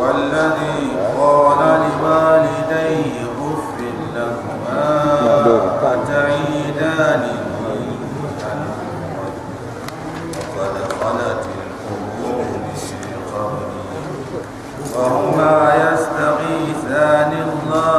والذي قال لوالديه اتعيدانني وقد خلت يستغيثان الله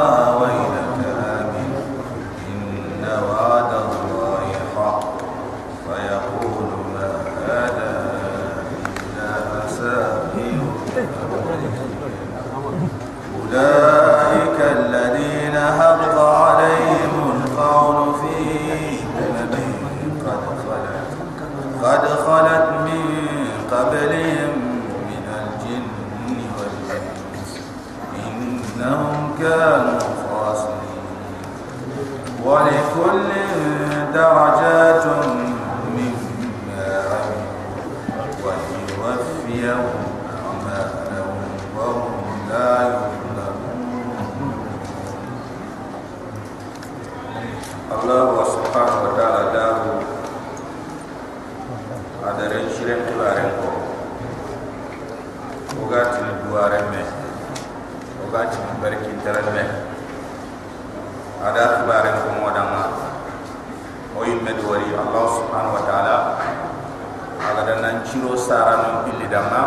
ciro sara non pilli dama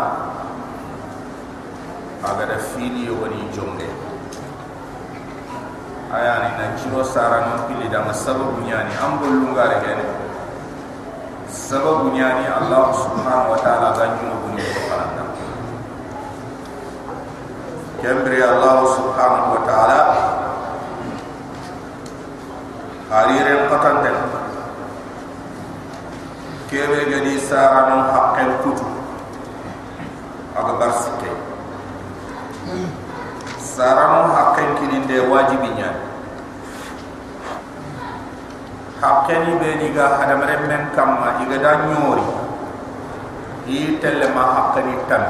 aga da fili woni jonge aya ni nan ciro sara non pilli dama sababu nyani ambol lungare gene sababu nyani Allah subhanahu wa ta'ala ganyu bunyi faranda kembri Allah subhanahu wa ta'ala. Hariren qatan kebe gadi saranun haqqel kutu aga barsike saranun haqqel kilinde wajibi nyani haqqeni be ni ga hadamare men kamma iga da nyori. I telle ma haqqeni tan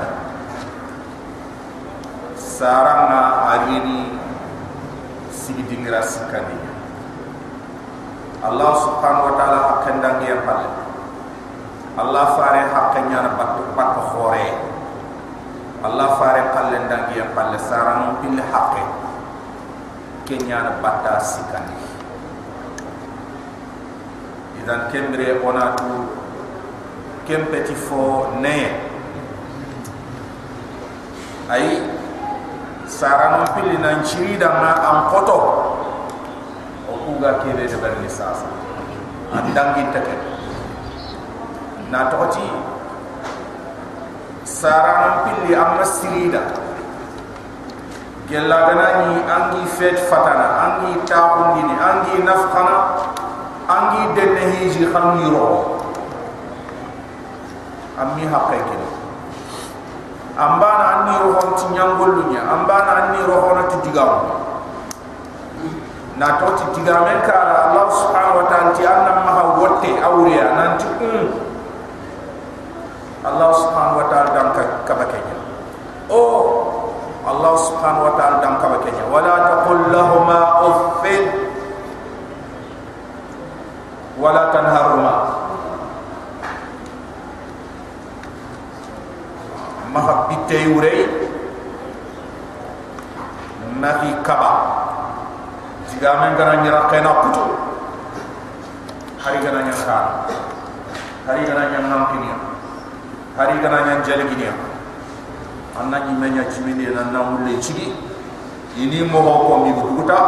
saranga arini sigi dingra sikani Allah subhanahu wa ta'ala haqqen dangi ya palle Allah fare haqqenya na bat bat khore. Allah fare palle dangi ya palle saranga pil haqqe. Kenya na batta sikani. Idan kembre ona tu kempeti fo ne ay sarano pili nan chirida na am koto. O kuga kebe de berni sasa andangi teke na toti sarano pili am sirida gella ganani angi fet fatana angi tabundini angi nafkhana angi denne hiji xamni ro ammi haqqe kino ambana anni ro hon ti nyangollunya ambana anni ro hon ti digam. Na to ti digam en kala allah subhanahu wa ta'ala ti anna ma ha wotte awriya nan ti um allah subhanahu wa ta'ala ka kabakenya o allah subhanahu wa ta'ala dam kabakenya wala taqul lahumā uffin. Wala tanharuma maha bitte nahi kaba. Jiga men gana nyira kena kutu hari nyang ka hari gana nyang nampinia hari gana nyang jeliginia anna ni menya chimini na na chigi ini mo ho ko mi buta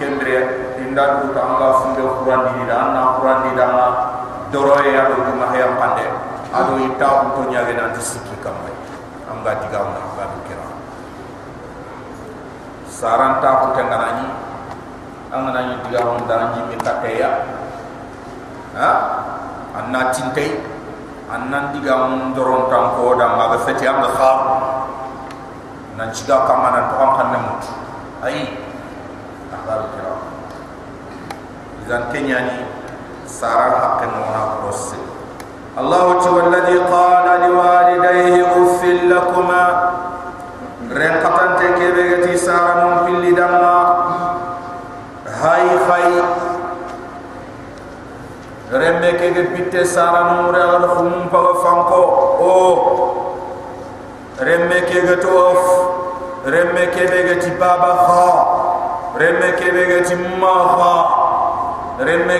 kendre inda buta anga funde quran di da na quran di da doro ya do ma he pande ado ita to nyaage na tisiki kamai anga diga ma ba kira. Saranta ko tengana ni? Angana ni diga on da ni mi takeya ha? Anna tintay annan diga mun doron tan ko da ma ga fati am da khar nan ci ga kamana to an kanne mut ay akhbar kira. Izan kenya ni sara hakken ona rosse allah ta walladhi qala li walidayhi uffil lakuma. Ren khatan te ke be ga ti sara mun fil lidama hay fay remme ke ge pitte sara no re ala khum pa fanko o remme ke ga tof remme ke be ga ti baba kha remme ke be ga ti ma kha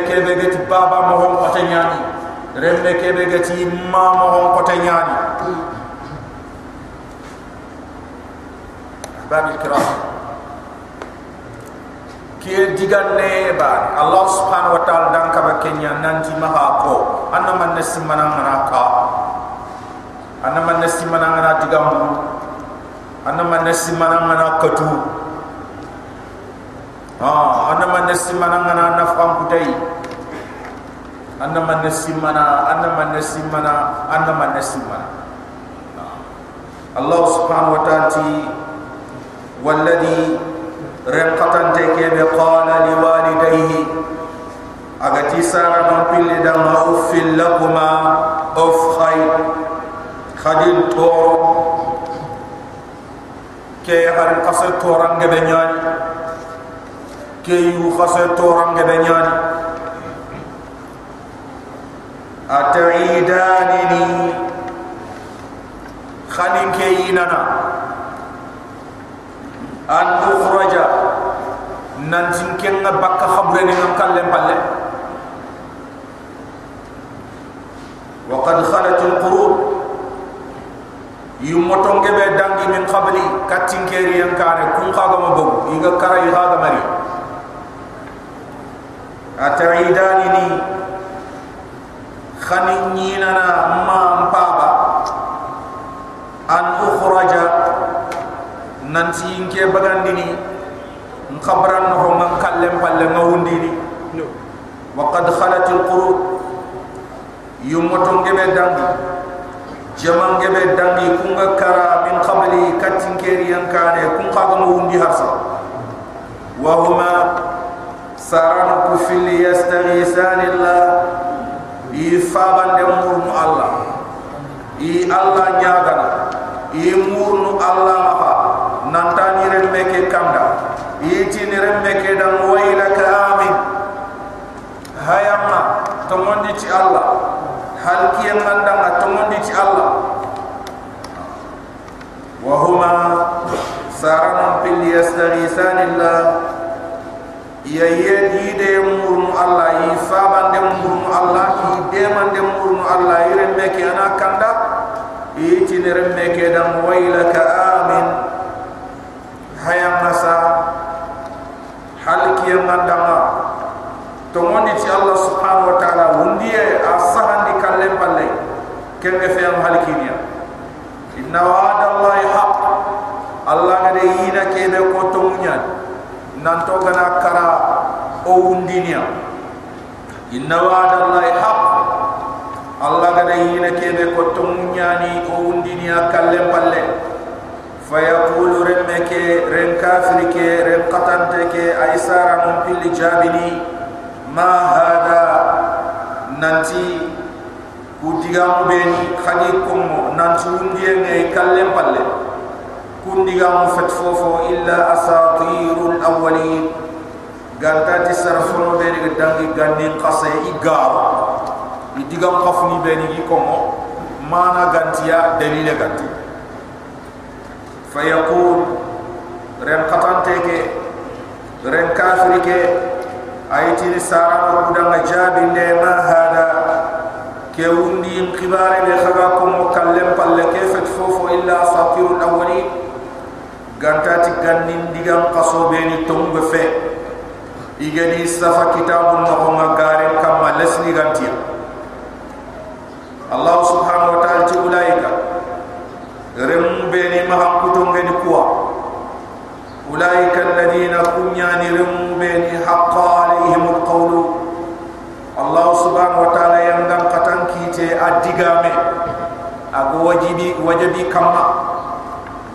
ke be ga ti baba mo hon ko tanyani remme ke be ga ti ma mo hon ko tanyani babil kiram ki diganne ba allah subhanahu wa ta'ala dan ka ba kenya nanti maha ko anna man nasimana ngana ka anna man nasimana ngana digamu anna man nasimana ngana katu ha anna man nasimana ngana nafam kutai anna man nasimana anna man nasimana anna man nasimana Allah subhanahu wa ta'ala والذي رقطن تكيب قال لوالديه أغتي سارة من بل دم أف لكما أف خير خدين تور كي هر قصر توران جبنياني كي يو قصر توران جبنياني أتعيدانني خلين كي ينانا an ukhraja nan tinken nga bakka khabre ni ngam kallem palle wa qad khalat al qurun yumoto ngebe dangi min qabli katinkeri yang kare kun khaga ma bogu iga karay haga mari ataidani ni khani nyina na ma mpaba. An ukhraja nanti inke bagandini nkhabran no man kallem palle ngawundini wa qad khalat al qurud yumoto ngebe dangi. Jaman ngebe dangi. Kunga kara min qabli katin keri yankane kun khaga no wundi harsa. Wa huma saran ku fil allah ifaban de murnu allah. I allah nyagana. I murnu allah maha nanta ni ren meke kamda yiti ni ren meke dan wayla ka amin hayama to mondi ci allah. Hal ki en manda to mondi ci allah. Wa huma saran fil yastaghisan illah ya yedi de murnu allah yi faban de murnu allah yi de man de murnu allah ren meke ana kanda. Yiti ni ren meke dan wayla ka amin hayam nasa hal kiyam nandama to ngondi ci allah subhanahu wa ta'ala wundiye asahan di kallem palle kemme fe am hal kiniya inna wa'ada allahi haq. Allah gade yina kebe ko to munyan nan to gana kara o wundinia inna wa'ada allahi haq. Allah gade yina kebe ko to munyani o wundinia kallem palle فيقول رمك رم كافرك رم قطنتك أي سارة من كل جابني ما هذا ننتي كوديغام بيني خليكم ننتي وندي كلم بالله كوديغام فتفوفو إلا أساطير الأولين ganta ti sarfono be ni dangi ganni qase igar idigam khafni be ni ko mo mana gantiya dalile gantiya فيقول رن قطنتك رن كافرك ايتي سارا ودان جاب ما هذا كيوندي انقبار بخغاكم وكلم بل كيف تفوفو الا اساطير الاولين غانتاتي غانين ديغان قصو بيني تومب في igani safa kitabun na honga gare kama lesni gantia Allah subhanahu wa ulaika rem beni ma kuto ngeni kuwa. Ulaika alladhina kunyani rem beni haqqa alaihim alqawlu. Allah subhanahu wa ta'ala yangam katan kite adigame. Ago wajibi wajibi kama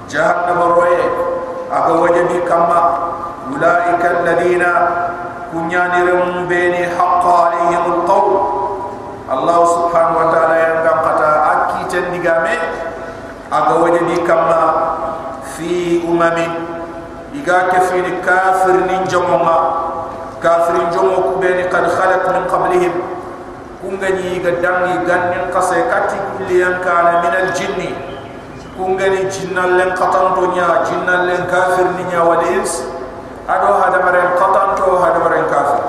jahannam roye. Ago wajibi kama ulaika alladhina kunyani rem beni haqqa alaihim alqawl aga wajadi kama fi umamin iga kafini kafir nin jamonga kafir jomo kubeni kad khalat min qablihim kungani ga dangi gannin qase kulli yankana min al jinni kungani jinnal len qatanto nya jinnal len kafir ni nya wal ins ado hada maren qatanto hada maren kafir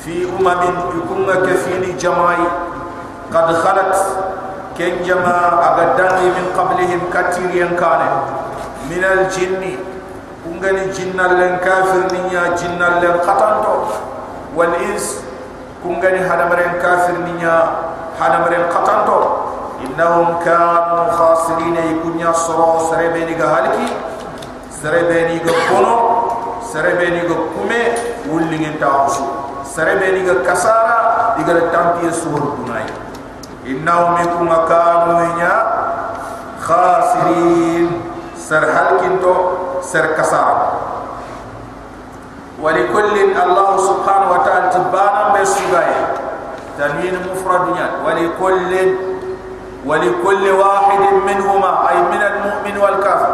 fi umamin ikunga kafini jamai qad khalat ken jama aga dangi min qablihim katir yan kane min al jinni kungani jinnal len kafir ni nya jinnal len qatanto wal ins kungani hada maren kafir ni nya hada maren qatanto innahum kanu khasirin ikunya soro serebeni ga halki serebeni ga kono serebeni ga kume wulingin ta usu serebeni ga kasara diga tampi suhur dunai innahum ikum kanu nya khasirin ser halkin to ser kasara ولكل الله سبحانه وتعالى تبانا بسجايا تنوين مفرد ولكل ولكل واحد منهما أي من المؤمن والكافر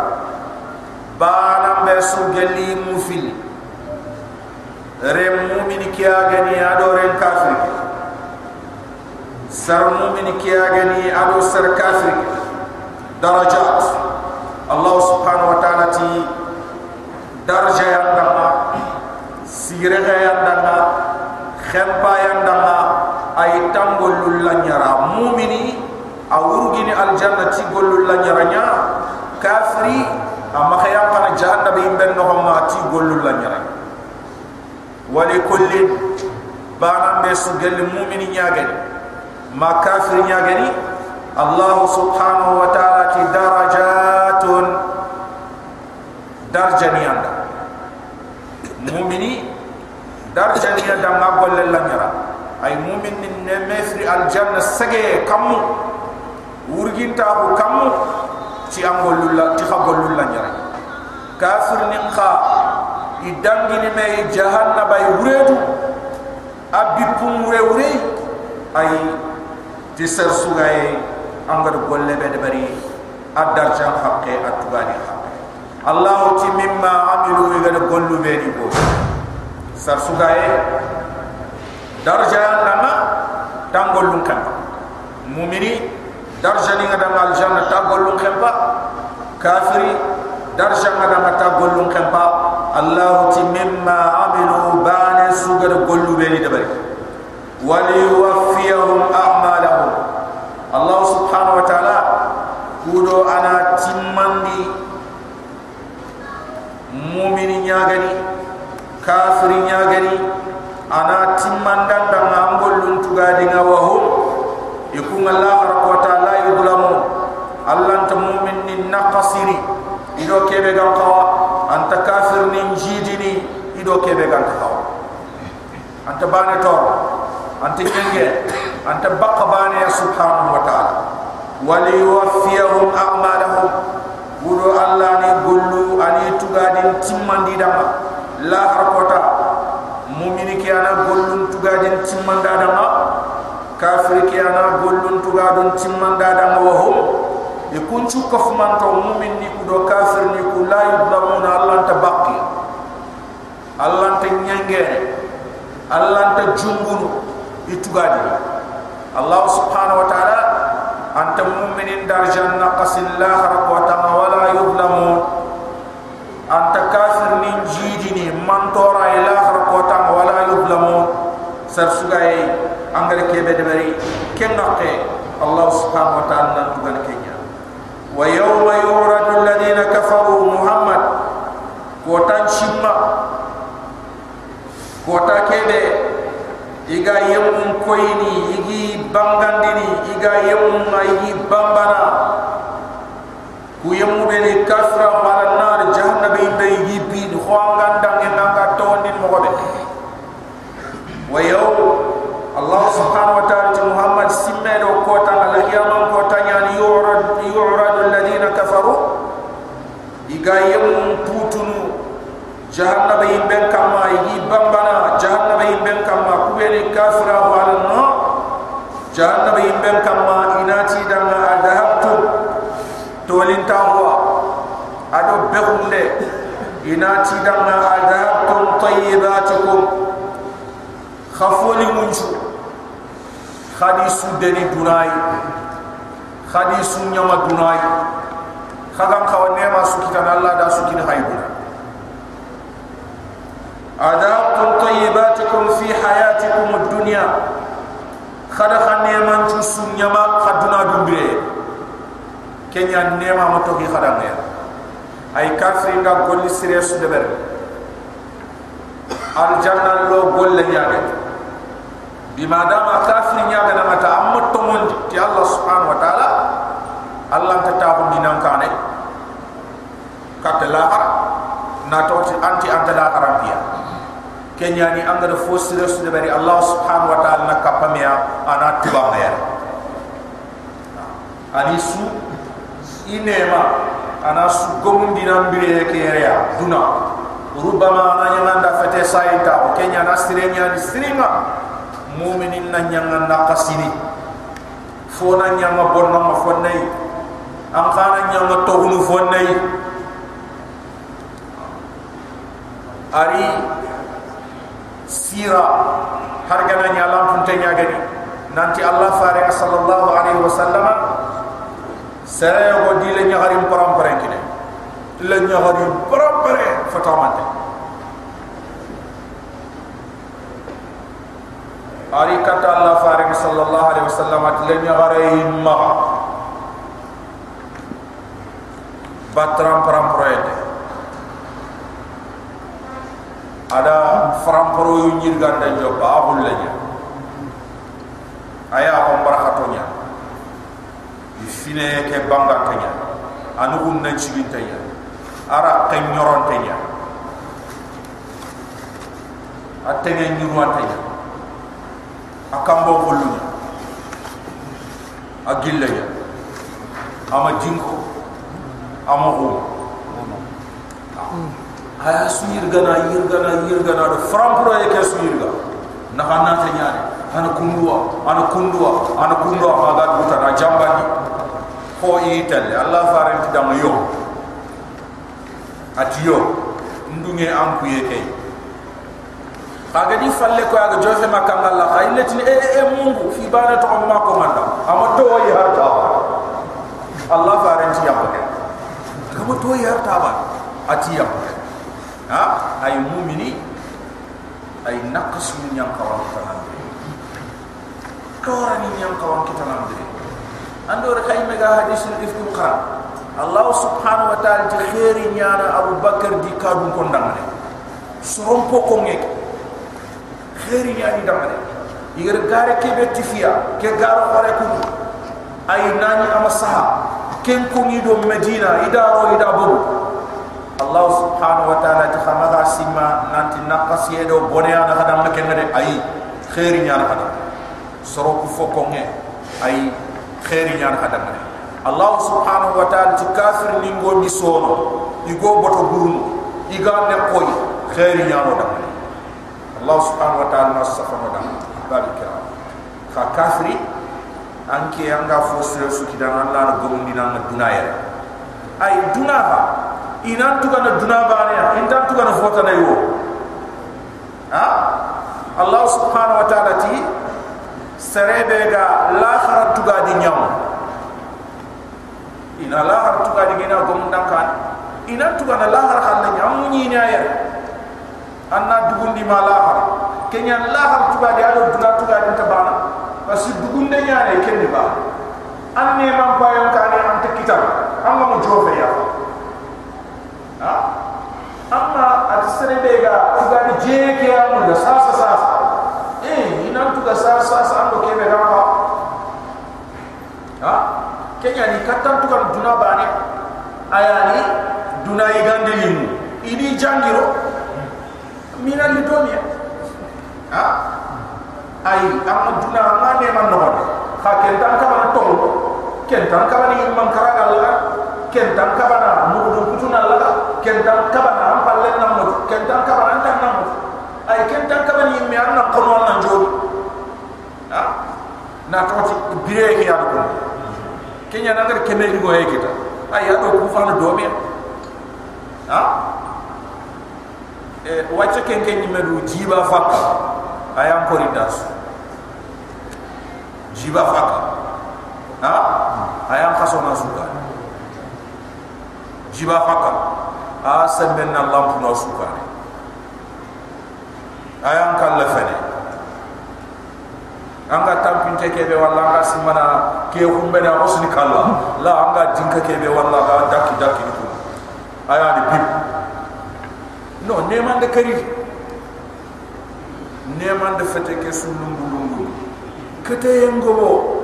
بانا بسو جلي مفل رم مؤمن كيا غني أدو رم كافر سر مؤمن كيا غني أدو سر كافر درجات الله سبحانه وتعالى تي درجة يندما سيرغة يندما خمبا يندما أي تنقل للنيرا مؤمني awurgini aljanna ti gollu la nyaranya kafiri amma khayam kana jahannam imben no ma ti gollu la nyaranya ma kafiri nyagani allah subhanahu wa ta'ala ti darajatun darjani anda. Mu'mini darjani anda ma golle la nyara. Ay mu'min ne mefri aljanna sage kamu wurginta ko kam ci amol lulla ti xabol lulla ñara kafir ni me jahannaba ay wuredu abbi pum wure wure ay ti ser sugay angar golle be de bari adar jam haqqe atugani allah ti mimma amilu ega de gollu be ni bo. Sar sugay darja nama tangol lun kan mumini darja ni ngada mal janna ta golun khempa kafiri darja ngada ta golun khempa allah ti mimma amilu bana sugar gollu be ni dabari wali yuwaffiyahum allahu subhanahu wa taala kuuɗo ana timmandi mumini ñagani kafiri ñagani ana timmandandanga an golluntugadiga wa hum e kun allah baraka wa taala yudlamun allanta mumin nin nakasiri iɗo keɓe gan kawa. Anta kafir nin jiidini iɗo keɓe gan kawa. Anta bane toro Ante kenge Ante bakabane ya subhanahu wa ta'ala. Wali wafiyahum a'malahum. Guru Allah ni gullu Ani tuga din timman di dama. La harapota Mumini ki ana gullu Tuga din timman da dama. Kafri ki ana gullu Tuga din timman da dama kafman Ikuncu kafmanto ni kudoka jugadi Allah subhanahu wa ta'ala anta mu'minin dar janna qasillah rabbu wa la yuzlamu anta kafir min jidini man tora ilah rabbu wa la yuzlamu sar sugai angare kebe de bari ken nakke Allah subhanahu wa ta'ala nan dugal kenya wa yawma yuradu alladhina kafaru muhammad. Kotan shimma kota kebe iga yemu koyini igi bangandini iga yemuna igi bambara. Ku yemubeni kafra mara nar jahannabe inda igi bidi khwangandange nanga tondin mokobe wayo Allah subhanahu wa ta'ala ti Muhammad simmedo ko ta ala yaman ko ta nyan yurad yurad alladhina kafaru? Igayem putunu jahannabe imben kamma igi bambana jahannabe imben kama kubeni kafra inati danga adahabtum tayyibatukum khafoli munchu khadisu deni dunai khadisu nyama dunai خدام خوا نيما سكتان الله دا سكين هايبنا أذاقتم طيباتكم في حياتكم الدنيا خدا خنيما نجسو نيما ay kafri nga golli sirésu deber. Al janna lo golle nyaabe bi madama kafri nyaabe na mata am to mondi ti allah subhanahu wa taala allah ta tabu dinan kané katela ha na to ci anti antala arabia ya. kenya ni am nga fo sirésu deber allah subhanahu wa taala na kapamia ya, ana tuba mer ya. ani su inema ana su gomun dinam bire ke ya duna. Rubama na nyanga fete saita kenya na sirenya ni siringa mu'minin na nyanga na kasini. Fona nyanga bonna ma fonnai. Am khana nyanga togunu fonnai. Ari sira. Hargana nya lam punte nya gani. Nanti allah fare sallallahu alaihi wasallam sere go dile nya harim param pare kine le nya harim param pare fatamante ari kata allah fare sallallahu alaihi wasallam le nya harim ma batram param pare ada framporo yu nyir ganda jo babul lanya aya ko fine ke banga kanya anu gun na chigin tanya ara ke nyoron tanya atene nyurwan tanya akambo kolunya agillaya ama jinko ama hu. Haya suir gana yir gana yir gana do fram pro e ke suir ga na hanna ta nyaare ana kundua ana kundua ana kundua ma ga buta na jambani ko itel allah faran ti dam yo atiyo ndunge am ku ye kay kaga di falle ko aga jofe makanga allah. Khayle tin e e mungu fi bana to ma ko manda ama to yi har ta allah faran ti yamba kama to yi har ta ba ati yamba ha ay mu'mini ay naqas min kawan tanan kawara ni yang kawan kita nan de ando re kay mega hadis ni ifkum qara allah subhanahu wa ta'ala ji khairi nyana abu bakr di kadu ko ndamane sorom ko ko ngek khairi nyani ndamane igar gare ke betifia ke garo khore ku ay nani ama saha. Ken ko ngi do medina idaro idabo. Allah subhanahu wa ta'ala ti khamaga sima nanti naqas yedo bone ana hadam na kenade ay khairi nyar hada soro ku fokonge ay khairi nyar hada ngade Allah subhanahu wa ta'ala ti kafir ni sono igo boto burun iga ne koy khairi nyar hada Allah subhanahu wa ta'ala nasafa hada barika ka kafiri anke anga fosre su kidan Allah na gomundi na dunaya ay dunaba. Inan tuga na duna bane ya intan tuga na fota na yo ha? Allah subhanahu wa ta'ala ti serebe ga la khara tuga di nyam ina la khara tuga di ngina gom dankan inan tuga na la khara khalla nyam ni nya ya anna dugundi ma la khara kenya la khara tuga di ado duna tuga di tabana pasi dugunde nya ne kenni ba. Anne man bayon kani ante kitab amma mo jofe ya ha? Amma at serebe ga tuga ni je ke amu da sasa sasa eh ina tuga sasa sasa ando ke be ga ha? Kenya ni katan tuga duna bani ayani duna igande limu ini jangiro mina li donia ha? Ay amma duna ngane man no ha ken tan ka man to ken tan ka ni man karaga la ken tan ka bana mu do kutuna la kentan kabana am palle na mo kentan kabana tan na mo ay kentan kabani mi an na kono na jodi ha na toti bire ke ya ko kenya na ngar kemel go e kita. Ay ya do ku fa na do me ha? E wacce ken ken du jiba fakka ay am jiba fakka ha? Ay am khaso na suka. Jiba fakka a semben na lampu no sukane ayan kala fene anga tampin te kebe walla anga simana ke humbe na osni kala la anga dinka kebe walla ga daki daki ko aya ni bib no neman de kari neman de fete ke sulungu lungu kete yengobo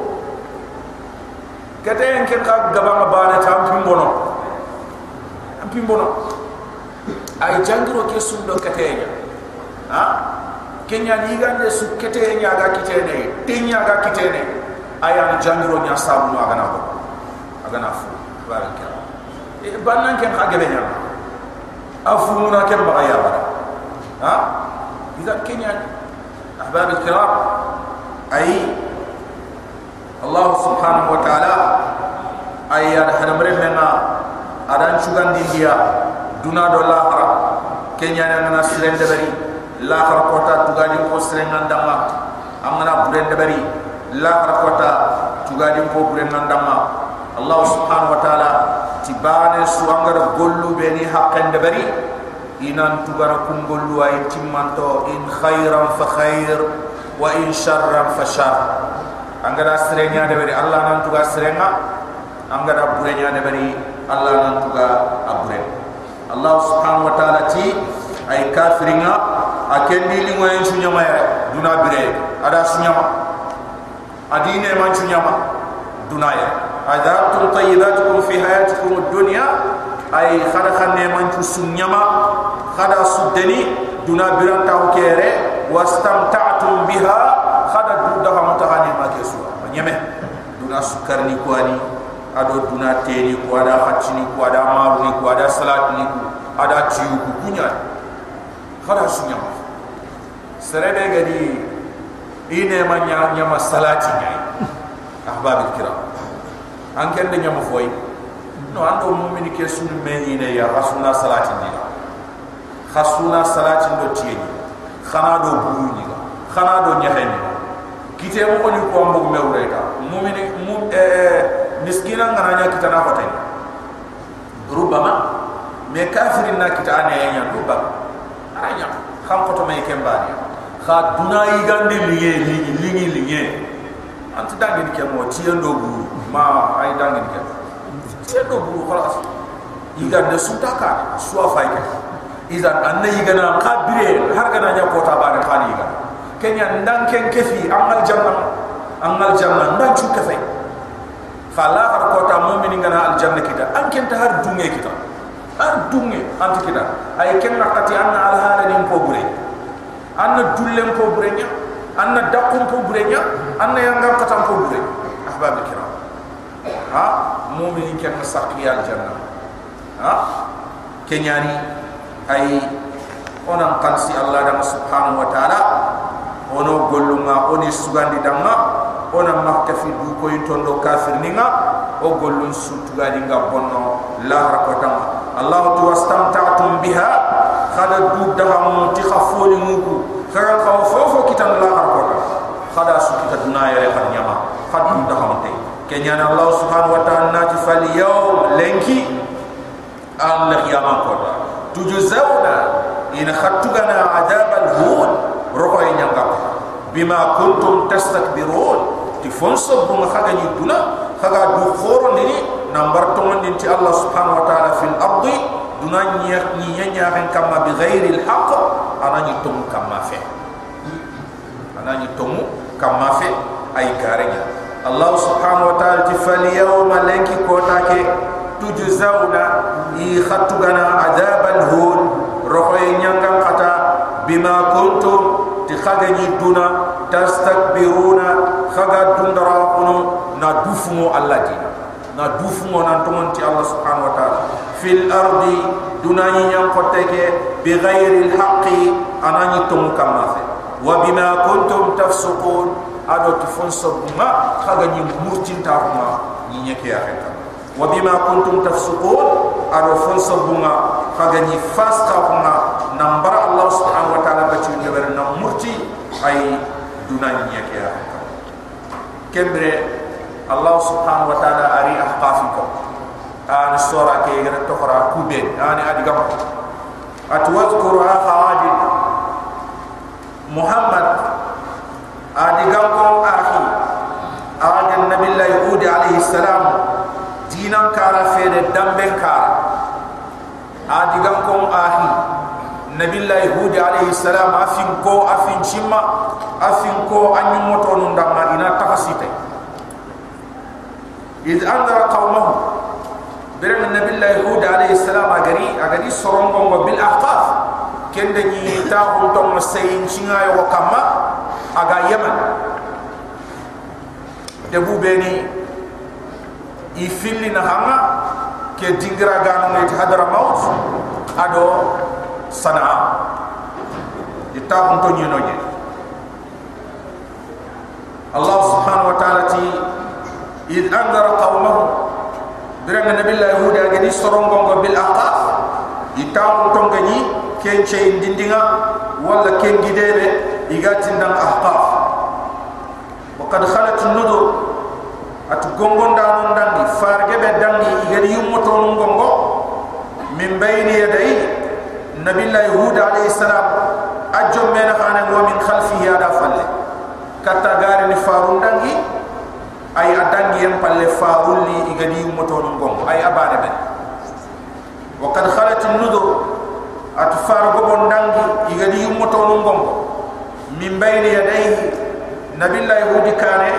kete yen ke ka gaba ma bana tampin bono tampin bono ay jangiro ke sullo kete yen ha kenya ni gande su kete nya ga kitene tenya ga kitene aya ni. Jangiro nya sabu no agana ko agana fu baraka e bannan ken ha gebe nya afu ken ba ya ha? Idan kenya ahbab al-kiram. Ay Allah subhanahu wa ta'ala ay ya hadamre menna adan chugan dia. Duna do kenya na na silende bari la har kota tugadi ko serengan dama. Amana buren bari la har kota tugadi ko buren dama. Allah subhanahu wa taala tibane su angara gollu beni haqqen bari inan tugara kum gollu ay timmanto in khairan fa khair wa in sharran fa shar angara serenya de bari allah nan tuga serenga. Angara burenya de bari allah nan tuga abure allah subhanahu wa taala ti ay kafiringa akendi li ngoyen sunya ma duna bire ada sunya ma adine man sunya ma duna ya. Adabtum tayyibatukum fi hayatikum ad-dunya. Ay khada khanne man sunya ma khada sudani duna biran taw kere wastamta'tum biha. Khada dudda ha mutahani ma kesu nyeme duna sukarni ko ani ado duna teni ko ada khatini ko ada maruni ko ada salatni ko ada tiyu ko kunya khada sunya ma serebe gadi ine ma nya nya ma salati nya ahbab kira an ken de nya mo foy no ando mu'mini ke sun me ine ya rasulna salati ni khasuna salati do tieni khana do buru ni. Khana do nya hen kite mo ko ni ko ambo me ureta mu'mini mu eh miskina ngana nya kita na fatay rubama me kafirin na kita ane nya rubama anya kham ko to me kembani kha duna igande liye lingi lingi liye ant dangi ke mo tiendo bu. Ma ay dangi ke tiendo bu khalas. Igande sutaka suwa fayke iza anna igana qabire har gana nya kota bare khani iga kenya ndan ken kefi amal janna amal janna ndan chu kefe. Fala har kota mu'minin gana al janna kita. An ken ta har dunge kita. Har dunge ant kita. Ay ken nakati anna al halin ko bure anna dullem ko burenya anna dakum ko burenya anna yangam katam ko bure ahbab kiram ha? Mu'mini ken saqiya al janna ha? Kenyani ay onan qalsi allah da subhanahu wa ta'ala. Ono gollunga oni sugandi damma ona makka fi du ko yitondo kafir ninga. O gollun sutuga dinga bonno la rakotam allah tu wastamta'tum biha kada du daga mo ti khafoni muku kada khaw fofo kitan la har ko kada su kita duna ya har nyama khadu daga mo te kenya na allah subhanahu wa ta'ala na ti fal yawm lenki al qiyamah ko tujzauna in khatugana adab al hun. Roko nyanga bima kuntum tastakbirun. Ti fonso bu khaga ni duna khaga du khoro ni nambar to mon ti allah subhanahu wa ta'ala fil ardi duna nyer ni nyanya ben kama bi ghairi al haqq ana ni tum kama fe ana ni tum kama fe ay garenya allah subhanahu wa ta'ala ti fal yawma lanki kota ke tujzauna i khatugana adab al hun rohoy nyanga kata bima kuntum ti khaga ni duna tastakbiruna khaga dundara kuno na dufumo allah dina na dufumo nan tomonti allah subhanahu wa ta'ala fil ardi dunani nyam koteke bi ghairi al haqqi anani tum kamafe wa bima kuntum tafsukun. Ado tifonso ma khaga ni murtin ta kuma ni nyeke ya hekka wa bima kuntum tafsukun. Ado fonso bunga khaga ni fasta kuma nambara allah subhanahu wa ta'ala bati ni ber na murti ay dunani nyeke ya hekka kembre Allah subhanahu wa ta'ala ari ahqafikum an sura ke gara tokra ben ani adi gam at wazkuru akha adil muhammad adi gam ko akhi adi nabillahi hud alayhi salam dinan kara fere damben kara adi gam ko akhi nabillahi hud alayhi salam afin ko afin chimma afin ko anyu moto nun damma ina tafasite iz andara برم النبي الله يهود عليه السلام أجري أجري سرّم بوم بيل أحقاف كن دني تا هونتون سين شينا يو كاما أجا يمن دبو بني يفيل نهما كدينغرا غانو نيت هدر موت أدو صنعاء يتا هونتون ينوجي الله سبحانه وتعالى إذ أنذر قومه biranga nabi la yahudi agadi sorongo ngo bil aqaf. Itaw tongani ken che indinga wala ken gidebe igati ndam aqaf. Wa qad khalat an-nudur at gongonda non dangi fargebe dangi igadi yumoto ngongo min bayni yaday nabi la yahudi alayhi salam ajjom mena khana wa min khalfihi ada falle. Kata gari ni farun dangi ay a dangiyen palle farulli igadi motonum gongo. Ay a bane men. Wa kad halat nudur atu far gobon dangi igadi yummotonum gongo. Min bayni yadayhi nabillah yahudi kane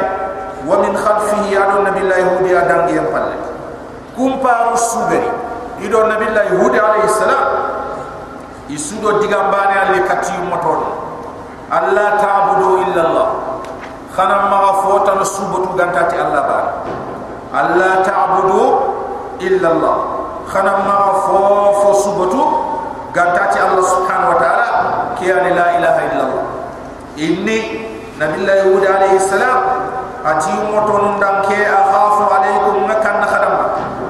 wa min khalfihi ado nabillah yahudi a dangiyen palle. Kum paru sugari ido nabillah yahudi alayhi salam isudo digambane alle kati yummotonum alla tabudu illa allah. خنا ما فوت أنا سبب تغنتي الله بار الله تعبدوا إلا الله خنا ما فوف سبب تغنتي الله سبحانه وتعالى كيان لا إله إلا الله إني نبي الله يهود عليه السلام أتي موتون دم كي أخاف عليكم ما كان خدم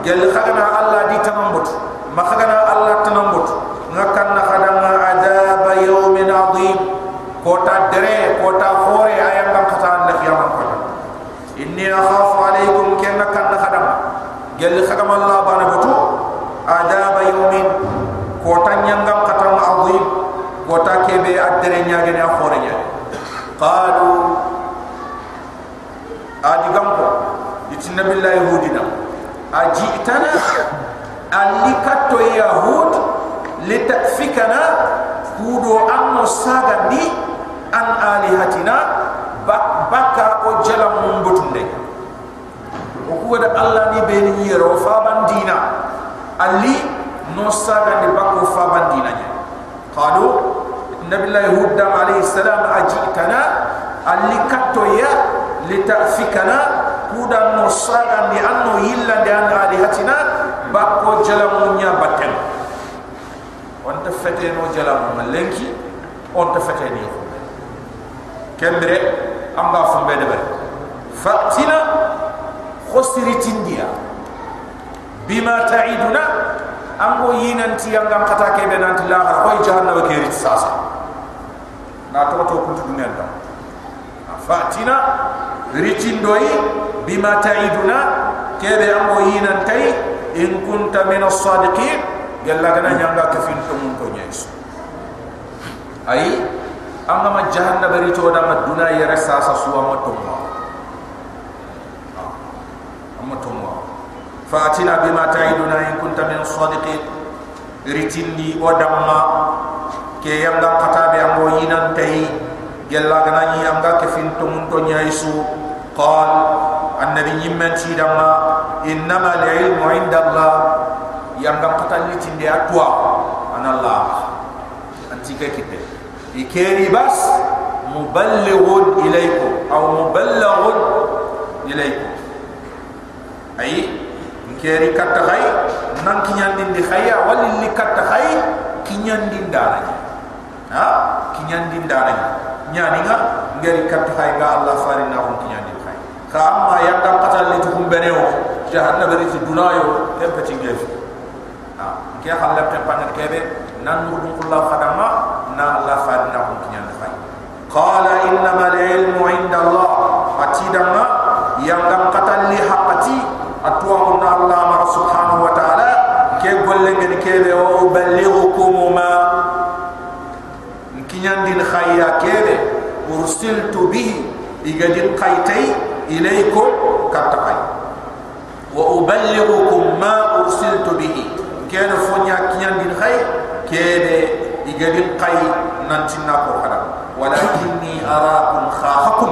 جل خدم الله دي تنبت ما خدم الله تنبت ما كان خدم عذاب يوم عظيم كوتا دري كوتا kenna kan khadam gel khadam allah bana butu adaba yawmin ko tanyanga qatam azim. Ko ta kebe adere nyaage ne afore nya qalu adi gampo itinna billahi hudina aji itana. Alikato yahud. Litafikana kudo anno saga ni an alihatina. Baka o jala mum botunde ni bako fa bandina nya qalu nabillahi hudda alayhi salam ajitana ali katto ya litafikana kuda no saga ni anno yilla de an alihatina bako jala mum nya batten on ta fete no jala mum lenki on ta fete ni kembre amba fumbe de bare fatina خسر تنديا. بما تعيدنا أنغو يين أنت يانغام قطاكي بين أنت الله خوي جهنم وكيري تساسا. ناتو تو كنت دنيا دا فاتنا ريتين دوي بما تعيدنا. كيبي أنغو يين أنت إن كنت من الصادقين قال لك أنا يانغا كفين تمون كونيس أي أنغام جهنم بريتو دام الدنيا يرساسا سوى متنبا amma tumma fatina bima ta'iduna in kunta min sadiqin. Ritinni o damma ke yanga katabe ambo yinan tay gella gana ni anga ke fin to mun to nyaisu. Qal annabi yimman ci damma innama al-ilmu inda allah yanga katali tinde atwa anallah antika kitte. Ikeri bas muballighun ilaykum. Aw muballaghun ilaykum ay ikeri katta khay nan kinyandin di khaya wal li katta khay kinyandin dara ha? Kinyandin dara nyani nga ngeri katta khay ga allah farina on kinyandin khay ka amma yanda qatal li tukum beneo jahannam ri ti dunayo em pati ngef ha? Ke khalla te panat kebe nan nudum kullahu khadama na Allah fadna ko kinya na fay qala inna ma ilmu inda Allah. Atida ma yang gam qatal li atwa na Allah ma subhanahu wa ta'ala ke golle ngeni kebe o uballighukum ma kinyandin khayya kebe ursiltu bihi igadin qaytay ilaykum kattaqay wa uballighukum ma ursiltu bihi kene fonya kinyandin khay kebe igadin qay nantinna ko hada walakinni arakum khahakum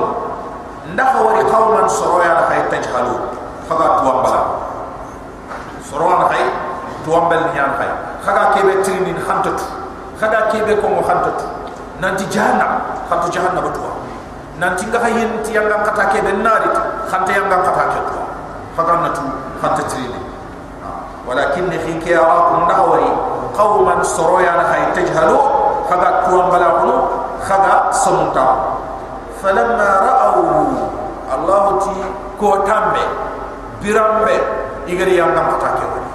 ndax wari qawman soroya khay tajhalu faga tuwambala soroya khay tuwambal nyan khay khaga kebe trinin khantatu khaga kebe ko mo khantatu nanti jahannam khantu jahannam tuwa nanti nga hayin ti yang kata kebe narit khanta yang kata kebe khaga natu khanta trini walakin khiki arakum dawari qauman soroya khay tajhalu khaga tuwambala ko khaga samunta falamma ra'aw allah ti ko tambe birambe igari ya nama taake wali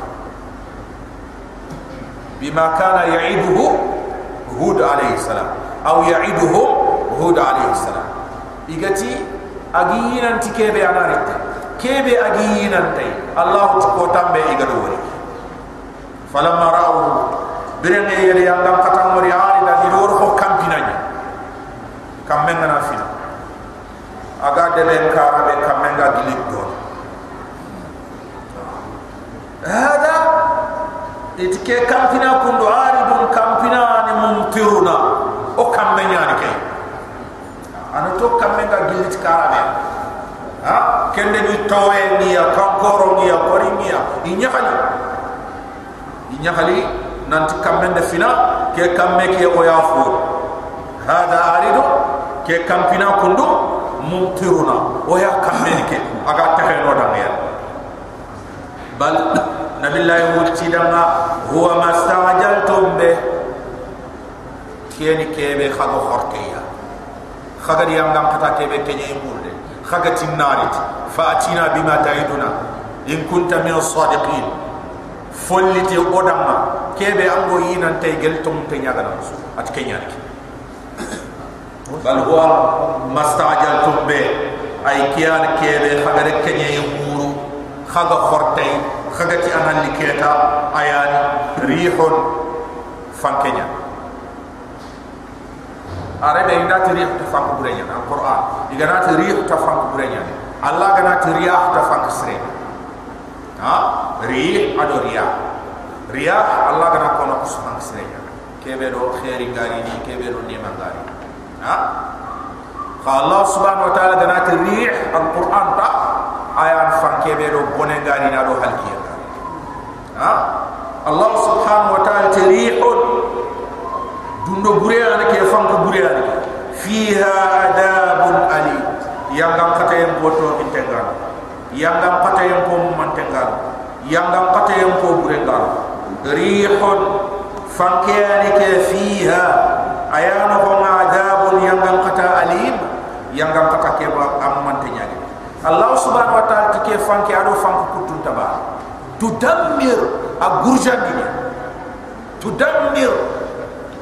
bima kana yaiduhu hud alayhi salam. Au yaiduhu hud alayhi salam. Igati agiyinan ti kebe anarita kebe agiyinan tayi Allah tukotam be igadu wali falamma rao birambe igari ya nama taam wali ari da hidur ho kampinanya kammenga nafina. Agadde benka rabe kammenga gilip doon. هذا itike kampina kundu aridun kampina ni mumtiruna o kamme nyani kay ana to kamme ga gilit karabe ha kende ni towe ni ya kankoro ni ya kori ni ya inyakali inyakali nanti kamme de fina ke kamme ke o ya fu hada aridu ke kampina kundu mumtiruna o ya kamme ni bal nabillahi wutti danga huwa mastajaltum be. Kiyeni kebe khago khorteya khaga di yangam kata kebe kenye murde khaga tinnarit fa atina bima taiduna. In kunta min as-sadiqin. Folliti odamma. Kebe ango yinan tay geltum te nyaga na su at kenya ni bal huwa mastajaltum be. Ay kiyan kebe khaga de kenye arabe inda tiri ta fanku burenya na qur'an. Igana tiri ta fanku burenya allah gana tiri ta fanku sre ha? Rih ado riyah. Riyah allah gana kono ko fanku sre kebe do khairi gari ni kebe do ni mangari ha? Fa allah subhanahu wa ta'ala gana tiri al-qur'an ta ayan fanke be do bonengari na do halkiya ha allah subhanahu wa ta'ala tarihun dundo bureyana ke fanko bureyana ke fiha adabun ali yangam kata yang boto intengal yangam kata yang ko mantengal yangam kata yang ko burengal rihun fankiyani ke fiha ayana ko adabun yangam kata alim yangam kata ke am mantenyani allah subhanahu wa ta'ala ke fanki ado fanko kutun tabar. Tudammir agurjan dunia. Tudammir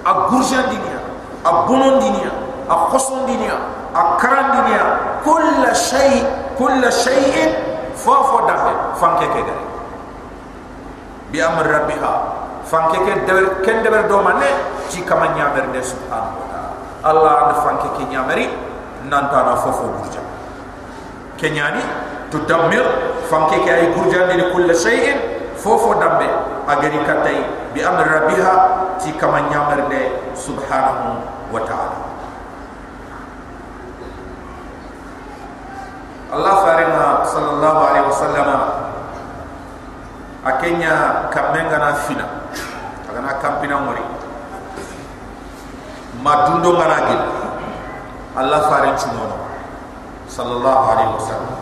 agurjan dunia abunon dunia akhoson dunia akaran dunia. Kull shay kull shay'in fa fa dafe fanke ke gare bi amr rabbiha. Fanke ke dewer ken dewer do manne ci kama nyamer de subhanahu wa ta'ala. Allah and fanke ke nyameri nanta na fofo burja kenyani tudammir fanke ke ay gurjande ni kulle shay'in fofo dambe agari katay bi amr rabbiha ti kama nyamar de subhanahu wa ta'ala. Allah farima sallallahu alaihi wasallam akenya kamenga na fina agana kampina mori. Madundo ngaragi Allah farin chumono sallallahu alaihi wasallam.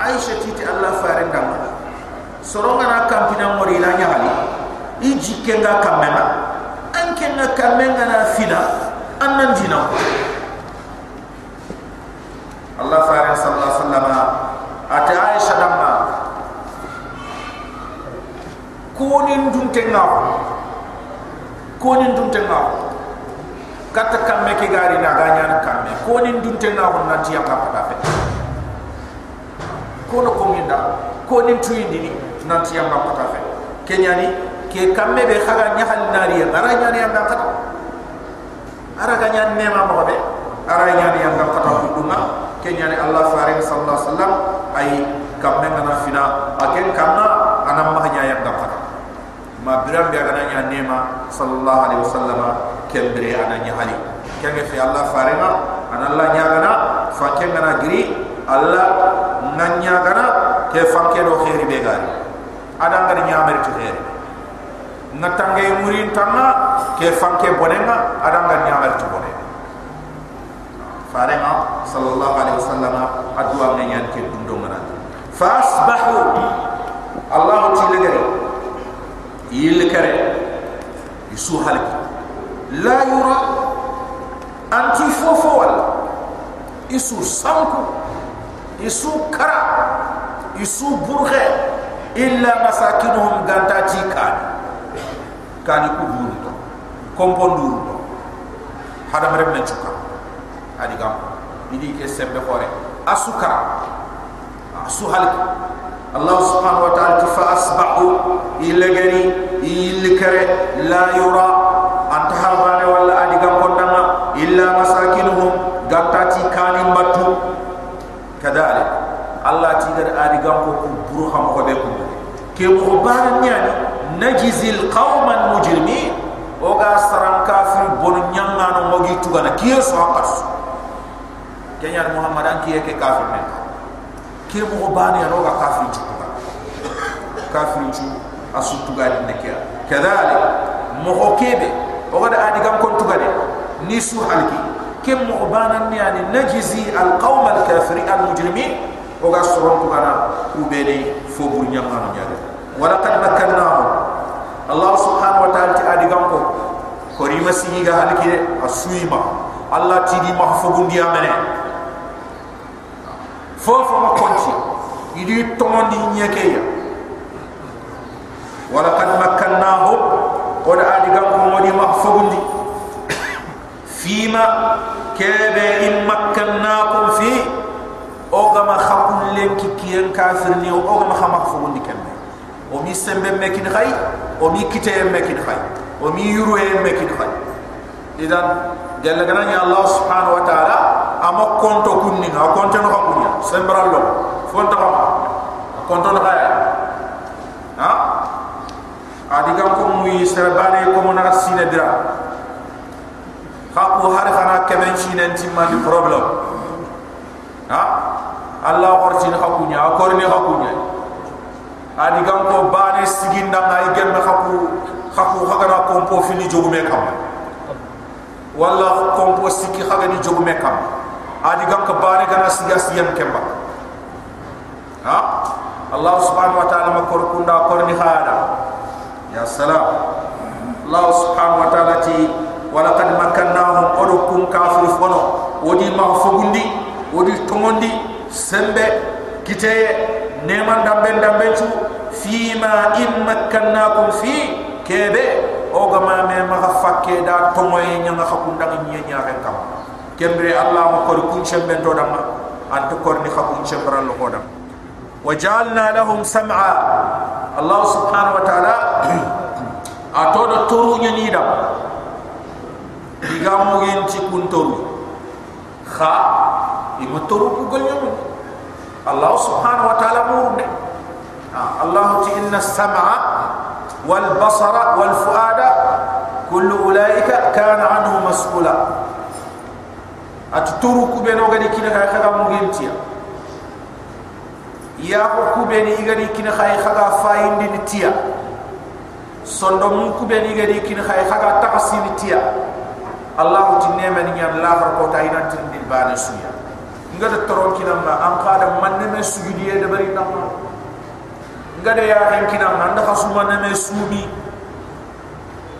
Aisha titi Allah farin dama soronga na kampina mori la nyali iji kenga kamena anke na kamenga na fina annan jina. Allah farin sallallahu alaihi wasallam. Ate Aisha dama konin dunte ngaw konin dunte ngaw kata kamme ke gari na ganya kamme. Konin dunte ngaw nanti yang apa fe kono ko minda ko nin tuyindi ni nanti yang ngam kata fe kenyani ke kamme be khaga nyahal nari ya ara nyani yang ngam kata. Ara ga nyani nema mo be. Ara nyani yang ngam kata dunga. Kenyani Allah faring sallallahu alaihi wasallam ay kamme ngana fina. Aken kamna anam ma nya yang ngam kata ma biram be ga nya nema sallallahu alaihi wasallam kembre ana nyahali kenge fi Allah faringa ana Allah nya gana fa kengana giri Allah nanya gana ke fakke do khairi be gari ada ngari nyamere to khairi ngatange murin tanga ke fanke bonenga ada ngari nyamere to bonen farenga sallallahu alaihi wasallam adwa nganyan ke dundo ngana fasbahu allah tilegere yil kare. Isu halki la yura anti fofo wal isu sanku isu kara. Isu burghe illa masakinuhum gantati kan kan ku duru to kompondu to hada mare men chuka adi gam. Idi ke sembe hore asukara asu halik wala adi gam kondama illa masakinuhum gantati kanin batu kadalik allah ti gar adi gam ko ku buru ham ko be ko ke mo baran nyani najzil qauman mujrimin. O ga saran kafir bon nyanga no mogi tugana kiye so akas kenya muhammad an kiye ke kafir men ke mo bani no ga kafir ko kafir ci asu tugadi ne kiya kadalik mo ko kebe o ga adi gam kon tugade ni su halki ke mo banan nyani najzi al qaum al kafirin al mujrimin oga soron ko kana ku bene fo bur nyama no nyaade wala qad makkannahu allah subhanahu wa ta'ala ti adi gamko ko rima siga halki asuima allah ti di ma fo gundi amene fo fo ma konti idi tomondi nyeke ya wala qad makkannahu ko da adi gamko modi ma fo gundi fima kebe in makkannakum fi o gama khakul len ki kiyen kafir ni o gama khama fo ndi ken o mi sembe mekin khay o mi kite mekin khay o mi yuru e mekin khay idan jalla gana ni allah subhanahu wa ta'ala ama konto kunni ha konto no hakunya sembrallo fonta ko konto no khay ha? Adi gam ko muy serbane ko mo na sine dira. Khakku har khana kemen chinen timani problem. Ha? Allah horti ni hakunya akor ni hakunya adi gam ko bane siginda ngai gem haku haku hagara kompo fini jogume kam walla kompo siki hagani jogume kam. Adi gam ko bane gana siga siyan kemba. Ha? Allah subhanahu wa ta'ala makor kunda kor ni hada ya salam. Allah subhanahu wa ta'ala ti walaqad makkannahum odukum kafir fono. Wodi mahfugundi wodi tongondi sembe kiteye neman dambe dambe chu fima in makkannakum fi kebe o gama me ma fakke da to moy nyanga khakunda ngi nya nya kam kembre allah mo ko kun chembe to dama ant ko ni khakun chembra lo ko dam wajalna lahum sam'a allah subhanahu wa ta'ala atodo toru nya ni dam digamu gen ci kun toru kha ima toru ku gol nyamu Allah subhanahu wa ta'ala murne. Allah ti inna sam'a wal basara wal fuada kullu ulaika kana anhu mas'ula at toru ku be no gadi kina kay khaga mu gentiya ya ko ku be ni gadi kina khay khaga fayindi ni tiya sondo mu ku be ni gadi kina khay khaga taqsini tiya Allah ti nema ni nyam la ko tayina tin bil bana suya ngada toron kinam na am khada manne me sujudi e dabari namma ngada ya hen kinam na nda khasuma ne me subi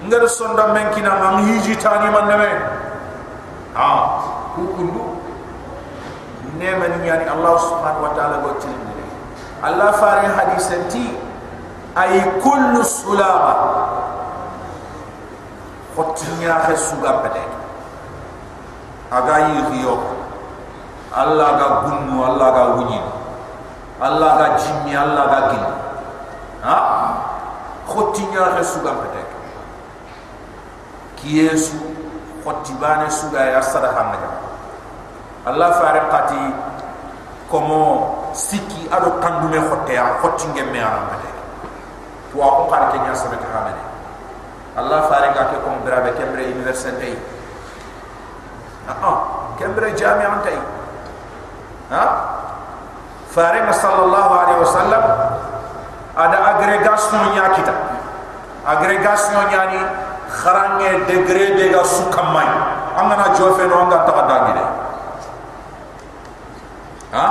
ngada sonda men kinam am hiji tani manne me ha ku kundu ne man yani allah subhanahu wa ta'ala go tilinde allah fari hadisanti ay kullu sulama. Khotinya khe suga pede aga yi Allah ga gunnu Allah ga wunyi. Allah ga jimmi Allah ga gin ha? Khoti nya re suga pete ki yesu khoti bane suga ya sadaqa naga. Allah faare qati komo siki ado kandume khotte ya khoti ngemme ara pete to ko par ke nya sabata hamene allah faare ga ke kom brabe kembre université ah ah kembre jami'an tay ha? Faare sallallahu alaihi wasallam ada agrégation nya kita. Agrégation nya ni kharange degré de ga sukamay amana jofe no anga ta ha?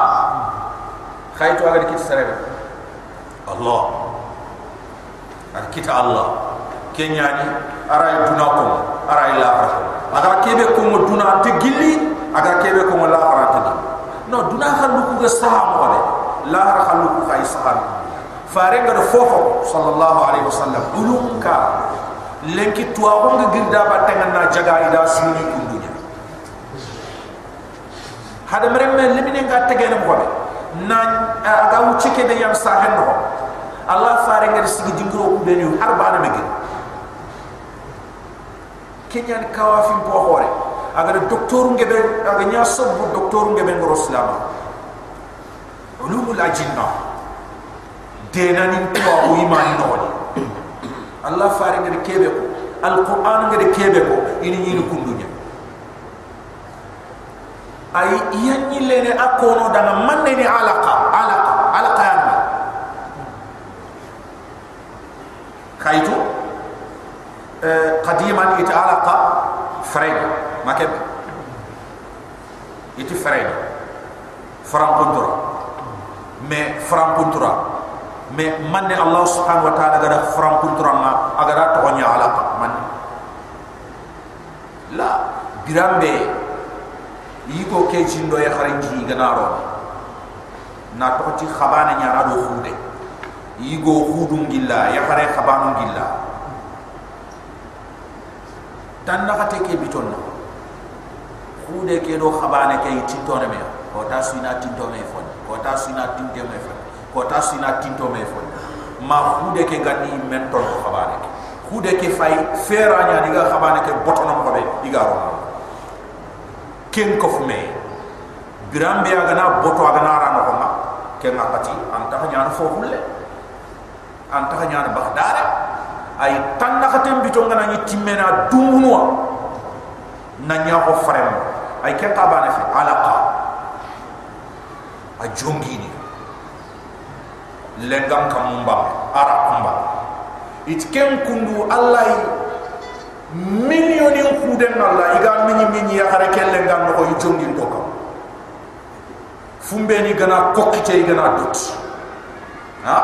Khaytu agar kit sarebe allah. Ar kita allah. Kenya ni aray duna ko aray la ko agar kebe ko mo duna te gilli agar kebe ko mo la no duna khalu ko saha mo la khalu ko khay farenga do fofo sallallahu alaihi wasallam. Ulum ka lenki tuwa honga girda ba tengana jaga ida suni kundunya hada meremme limine nga tegene mo be na aga wuci ke de no allah farenga sigi dingro ku beni harba na megi kenyan kawafin po hore aga doktor ngebe aga nya sobu doktor ngebe ngoro islam. Ulumul ajinna dena ni tuwa o iman noni. Allah fare ngade kebe ko. Alquran ngade kebe ko. Ini ni kundunya. Ay yanni lene akono danga manne ni alaqa alaqa alaqa yanni kaytu euh qadiman ita alaqa frayda makebe iti frayda francontura mais francontura me manne allah subhanahu wa ta'ala gada fram kunturanga agara to nya ala man. La birambe yiko ke jindo ya kharinji ganaro. Na to ti khabana nya rado khude. Yigo khudum gilla ya khare khabanu gilla. Tan na khate ke bitonna. Khude ke do khabane ke tintone me ko ta suina tintone fon. Ko ta suina tintone me fon ko ta sina tinto me fo ma hude ke gani mentor ko khabane ke. Hude ke fay fera nya diga khabane ke botono ko be diga ro. Ken ko fu me. Birambe aga na boto aga na rano ko ma. Ken na pati an ta nya na fo hulle. An ta nya na bagdare ay tan na khatem bito ngana ni timmena dumunwa na nya ko farem. Ay ken ka bana fi alaqa a jongini lengam kamumba ara kumba it ken kundu allah millionin kuden allah iga mini mini ya hare ken lengam no yi jongin to kam fumbe ni gana kokite gana dot ha?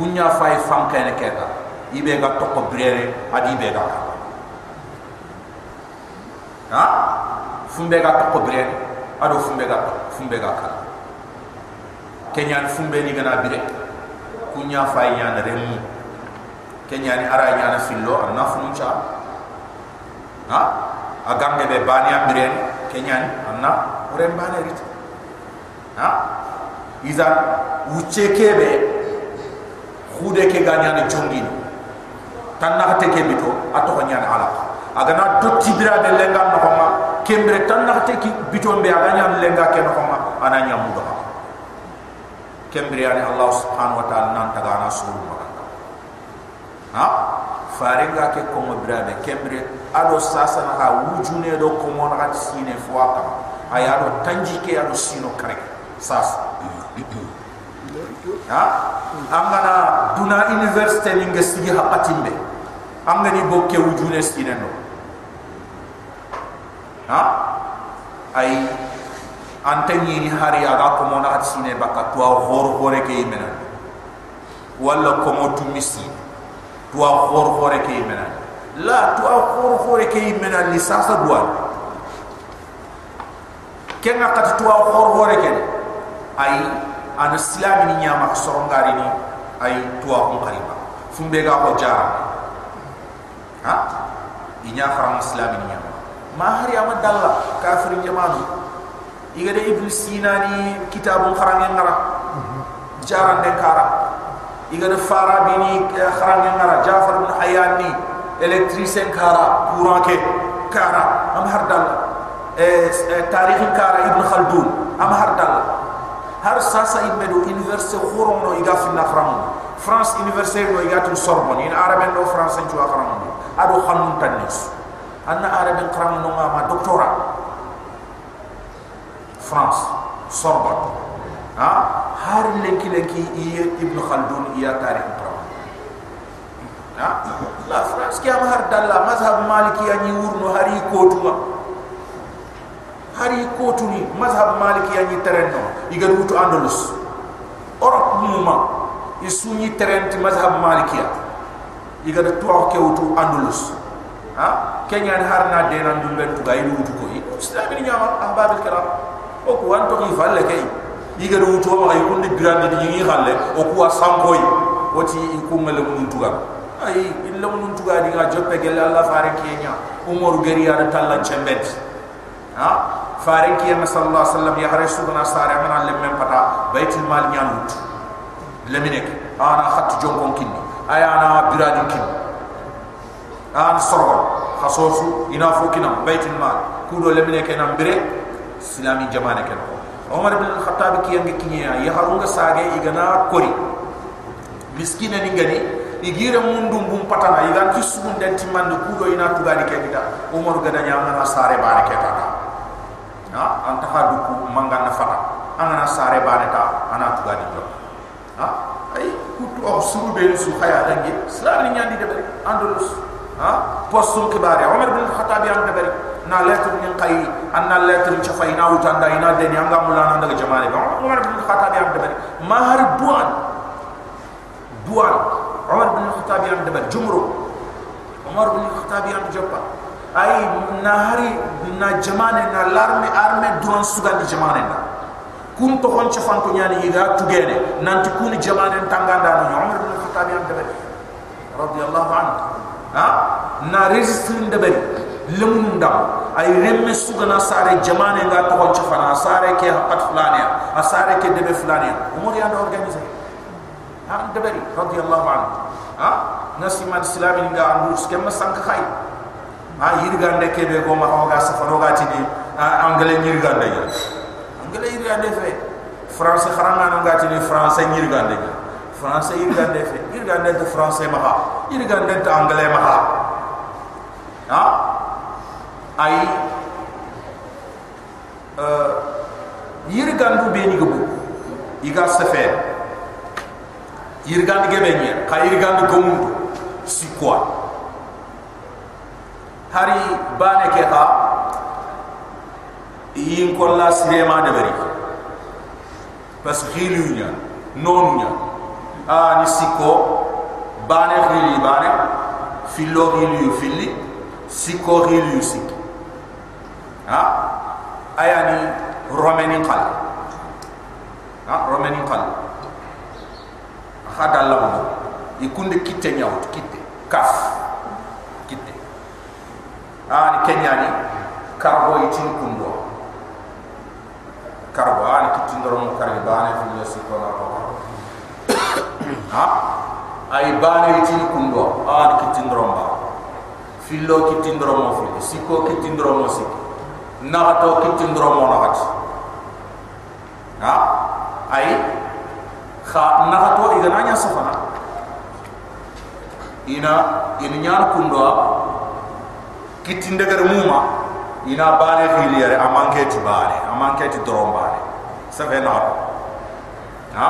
Kunya fay fam ken keta. Ibe ga to ko brere adi be ga ha? Fumbe ga to ko brere ado fumbe ga fumbe ga kenyan fumbe ni gana bire. Kunya fay nyana remu. Kenyan ara nyana fillo arna funcha ha? Agambe be bani amire kenyan anna rem bani rit ha? Iza uche kebe khude ke ganya ni jongin. Tanna hate ke bito ato nyana ala agana dotti bira de lenga no ma kembre tanna hate ki bito be aganya lenga ke no ma ananya mudo kembriani allah subhanahu wa ta'ala nan tagana suru maka ha? Faringa ke ko mo brabe kembre ado sasa na ha wujune do ko mo na sine fuaka aya do tanji ke ado sino kare sasa ha? Amana duna university ni ngi ha patimbe bokke wujune sine no. Ha? Ay antanyi ni hari aga ko mona hat sine baka to hor hore ke imena. Walla ko mo tu misi to hor hore ke imena. La to hor hore ke imena li sasa dual kenga kat to hor hore ke ay an islam ni nyama sorongari ni ay to ko qariba fumbe ga ko jara ha? Inya kharam islam ni nyama. Ma hari amadalla kafir jamanu iga de ibn sina ni kitabun kharange ngara jaran de kara igana fara bini kharange ngara jafar ibn hayani électricien kara courant ke? Kara am har dal tarikh kara ibn khaldun am har dal har sasa imedo université khorono iga finna khram france université no iga tu sorbonne. In arabe no france tu khram ado khanun tanis anna arabe khram no ma doctorat france sorbonne ha? Har lenki lenki iye ibn khaldun iya tarikh pro ha? La france ki am har dalla mazhab maliki ya ni wurno hari kotuma hari kotuni mazhab maliki ya ni terrenno iga wutu andalus. Europe muma isuni terrenti mazhab maliki ya iga to ke wutu andalus. Ha? Kenya har na de nan dum ben tu gay wutu ko islam ni nyama ahbab al o ko anto ki falle kay iga do wuto ma ay kundi grande di ngi xalle o ko sankoy wati ko ngale mun tuga. Ay illa mun tuga di nga joppe gel allah fare kenya umar gari ya talla chembet. Ha? Fare kenya sallallahu alaihi wasallam ya hare sugana sare. Man alle mem pata baitul mal nyanut leminek ana khat jonkon kinni. Ay ana biradin kinni an sorgo khasosu ina fokina baitul mal. Kudo leminek na mbire islami jamane kenko Umar bin Khattab ki yang kinya ya harunga sage igana kori miskina ni ngani igira mundu bum patana igan ki sugun den timande kudo ina tuga di kekita Umar gada nya na sare bare ketata ha anta hadu ku manga na fata ana sare bare ta ana tuga di jo ha ay kutu o suru be su khaya dangi sala ni nyandi de bare andalus ha postum kibare Umar bin Khattab yang de bare na lettre ni kay anna lettre ci fay na wutanda ina de ni anga mulana daga jamaale ba umar bin khattab yam debari ma har duan duan umar bin khattab yam debari jumru umar bin khattab yam joppa ay na hari na jamaane na l'arme arme duan sugal di jamaane na kun to kon ci fanto nyani yiga tugene nanti kun jamaane tanganda no umar bin khattab yam debari radiyallahu anhu ha na registre debari lemun ndam ay remme sugana sare jamane nga to hon chafana. Sare ke hakat fulania. A sare ke debe fulania. Umur ya organiser ha? Debari radiyallahu anhu. Ha? Nasiman islami nga andu skem sank khay ha? Yirga ndeke be go ma hoga safaro ga tini anglais yirga ndeke anglais yirga ndeke français kharanga no ga tini français yirga ndeke français yirga ndeke yirga ndeke français ma ha yirga ndeke anglais ma ha ha ay euh yirgandu be ni gobu iga safe yirgandu ge be ni ka yirgandu gomu si hari bane ke ha yin ko la sirema de bari parce que nya a ni siko bane khili bane. Filo khilu fili siko khilu siko ha? Ayani romeni qal ha? Romeni qal khada lawo ikunde kitte nyawt kitte kaf. Kitte ani kenyani karbo itin kundo karbo ani kitti ndoro kari bane fi yasiko na ko ha? Ay bane itin kundo ani kitti ndoro ba fillo kitti ndoro mo fi siko kitti ndoro mo siko nagato kitin dro mo nagat. Ha? Ay kha nagato igana nya safana. Ina ina nyar kundo kitin degar muma. Ina bane khiliyare amanke ti bane amanke ti dro bane. Safe na ha?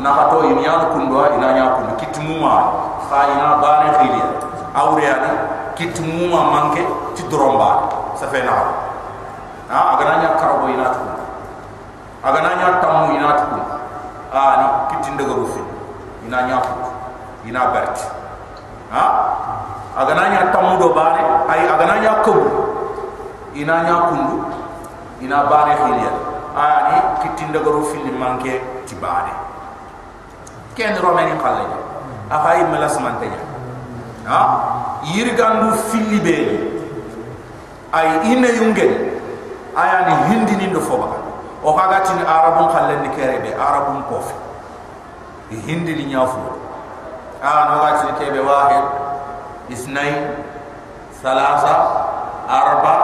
Nagato ina nyar kundo ina nya kundo kitin muma. Kha ina bane khiliyare awriyani kitin muma manke ti dro bane. Safe na ha agana nya karabo ina tu agana nya tamu ina tu a ni kitin daga rufi ina nya ku ina berti ha agana nya tamu do bane ay agana nya ko ina nya kundu ina bane khiliya a ni kitin daga rufi ni manke ti bane ken romeni khalle a fay melas mantenya ha yirgandu fili be ay ina yungen aya ni hindi ni ndo ah, foba. O ka gati ni arabun khallen kerebe arabun kof hindi ni nyafu. A no gati ni kebe wahid isnay salasa arba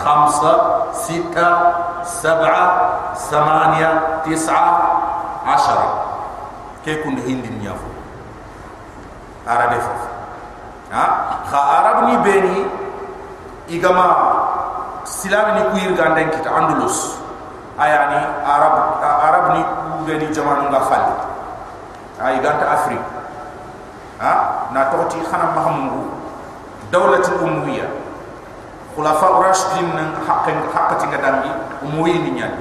khamsa sita sab'a samania tis'a ashara. Ke kun hindi ni nyafu. Arabe fof ha ah, kha arab ni beni igama silam ni kuir ganden kita andalus. Ayani arab arab ni beni jamanu nga fal ay ganta afrique ha? Na toti khana mahmudu dawlatul umwiya khulafa rashidin haqqin haqqati ngadami umwi ni nyal.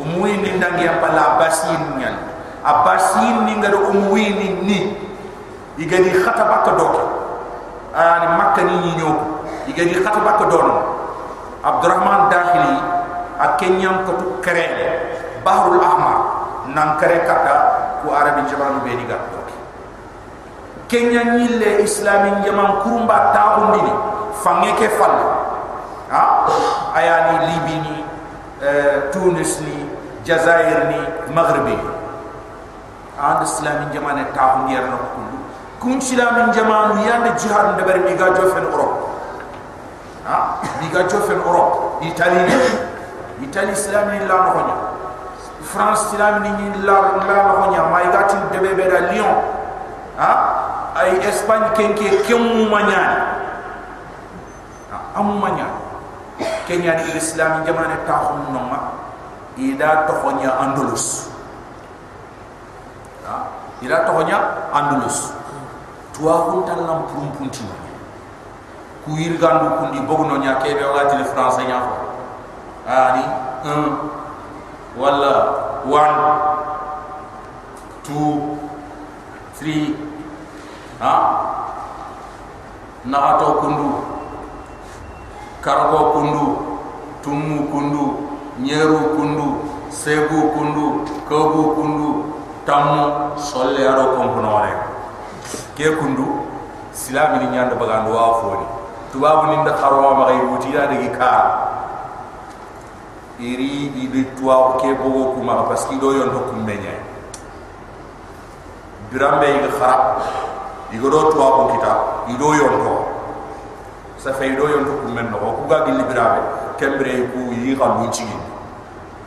Umwi ni ndangi apa la basin nyal. Abasin ni ngado umwi ni ni. Igadi khata bakka doke ani makka ni ni ñoo igadi khata bakka dono abdurrahman dakhili ak kenyam ko tu kere bahrul ahmar nan kere kata ku arabi jaman be ni gat doke kenya ñille islami jaman kurumba taawundini fange ke fal. Ha? Ayani libi ni uh, tunis ni jazair ni maghribi. And islami jaman taawundi yarno kullu kun sila min jamanu yande jihad de bari diga jofen europe ha? Diga jofen europe italy italy islam ni la no honya. France islam ni ni la la no honya. May gatin de da lyon. Ha? Ay espagne kenke kemu manya amu manya kenya ni islam jamane ta ma ida to honya andalus. Ha? Ida to honya andalus. Tuwa kun tan lam pum ma ku yir gandu kundi bogno nya kebe wati le français nya fo ani un wala one two three. Ha? Na ato kundu? Kargo kundu tumu kundu nyeru kundu segu kundu kobu kundu tamu solle aro komponore ke kundu silami ni nyanda bagando wa foni tubabu ni nda kharwa ma gay wuti ya ka iri ibi tuwa ke bogo kuma parce que do yon to kum menya birambe yi khara igo do tuwa ko kita ido yon to sa fe ido yon to kum men no ku ga gilli birabe kembre ku yi ga ci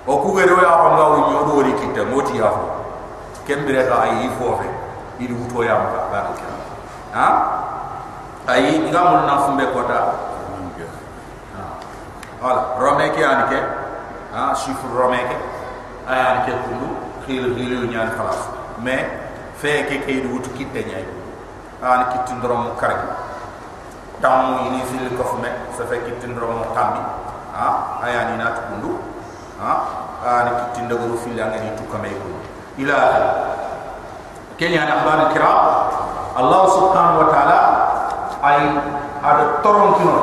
o ku do ya ko ngaw nyodo ri kita moti ya fo kembre ga ay fo fe ili wuto ya ba ko ha ayi nga mun na fumbe kota. Wala rome ke an ke ha chiffre rome ke aya an ke kundu. Khil khil nyan khalas. Me fe ke ke du wutu kitte nyay an kitte ndrom karagi tam ini fil ko fume sa fe kitte ndrom tambi. Ha aya ni nat kundu. Ha an kitte ndogoro fil ngani tu kundu. Ila kenya na akhbar kiram Allah subhanahu wa ta'ala ay ada toron kino.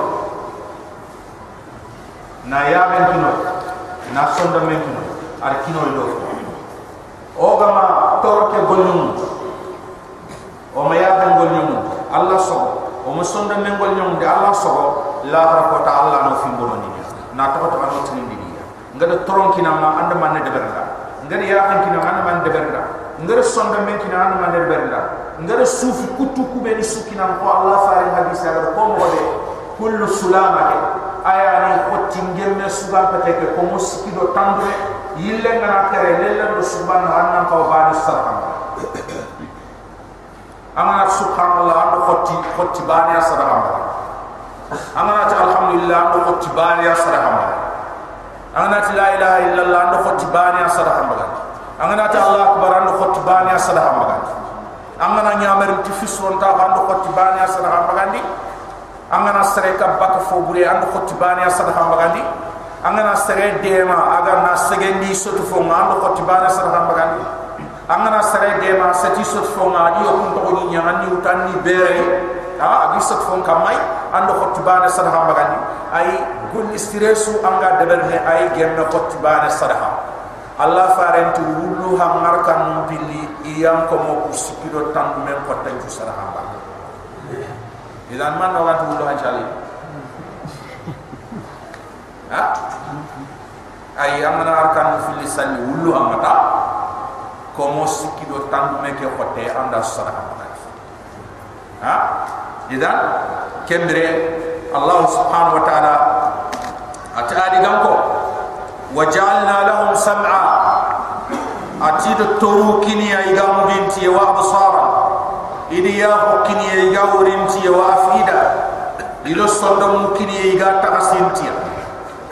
Na ya men kino. Na sonda men kino. Ar kino do o gama toro ke golnum o ma ya ben Allah so o ma sonda men golnum de Allah so la ra ko ta Allah no fi bono ni na tin di dia ngada toron kina ma anda man de berda ngada ya ben kina man de berda ngada sonda men kina anda man de berda ngara sufi kutu kubeni sukina ko Allah faare hadis ala ko mo de kullu sulama ke. Aya ni ko tingemme suba pete ke. Ko musiki do tandre yille ngana tere lelle do subhan hanna ko baani sarham. Amana subhanallah ando khotti khotti baani sarham. Amana ta alhamdulillah ando khotti baani sarham. Amana ta la ilaha illallah ando khotti baani sarham amana ta allah akbar ando khotti baani sarham angana nyamere ti fisron ta ando xotti bani asana ha bagandi angana sere ka bak fo bure ando xotti bani asana ha bagandi angana sere dema aga na segendi sotu fo ando xotti bani asana ha bagandi angana sere dema seti sotu fo ma dio kun to ni nyanga ni utani bere ha agi sotu fo kamai ando xotti bani asana ha bagandi ay gol istiresu anga deberne ay gemme xotti bani asana ha Allah farenti wulu ha markan num pilli iyam ko mo ku sikido tan men ko tan ju sara hamba. Idan man no wat wulu ha chali ha? Ay amana arkan fil lisan wulu ha mata ko mo sikki do tan me ke xote anda sadaqa ha? Idan kendre allah subhanahu wa ta'ala atadi ganko wajalna lahum sam'a atido toru kini ay gamu binti wa absara idi ya hokini ay gawrinti wa afida ilo sondo mukini ay ga takasinti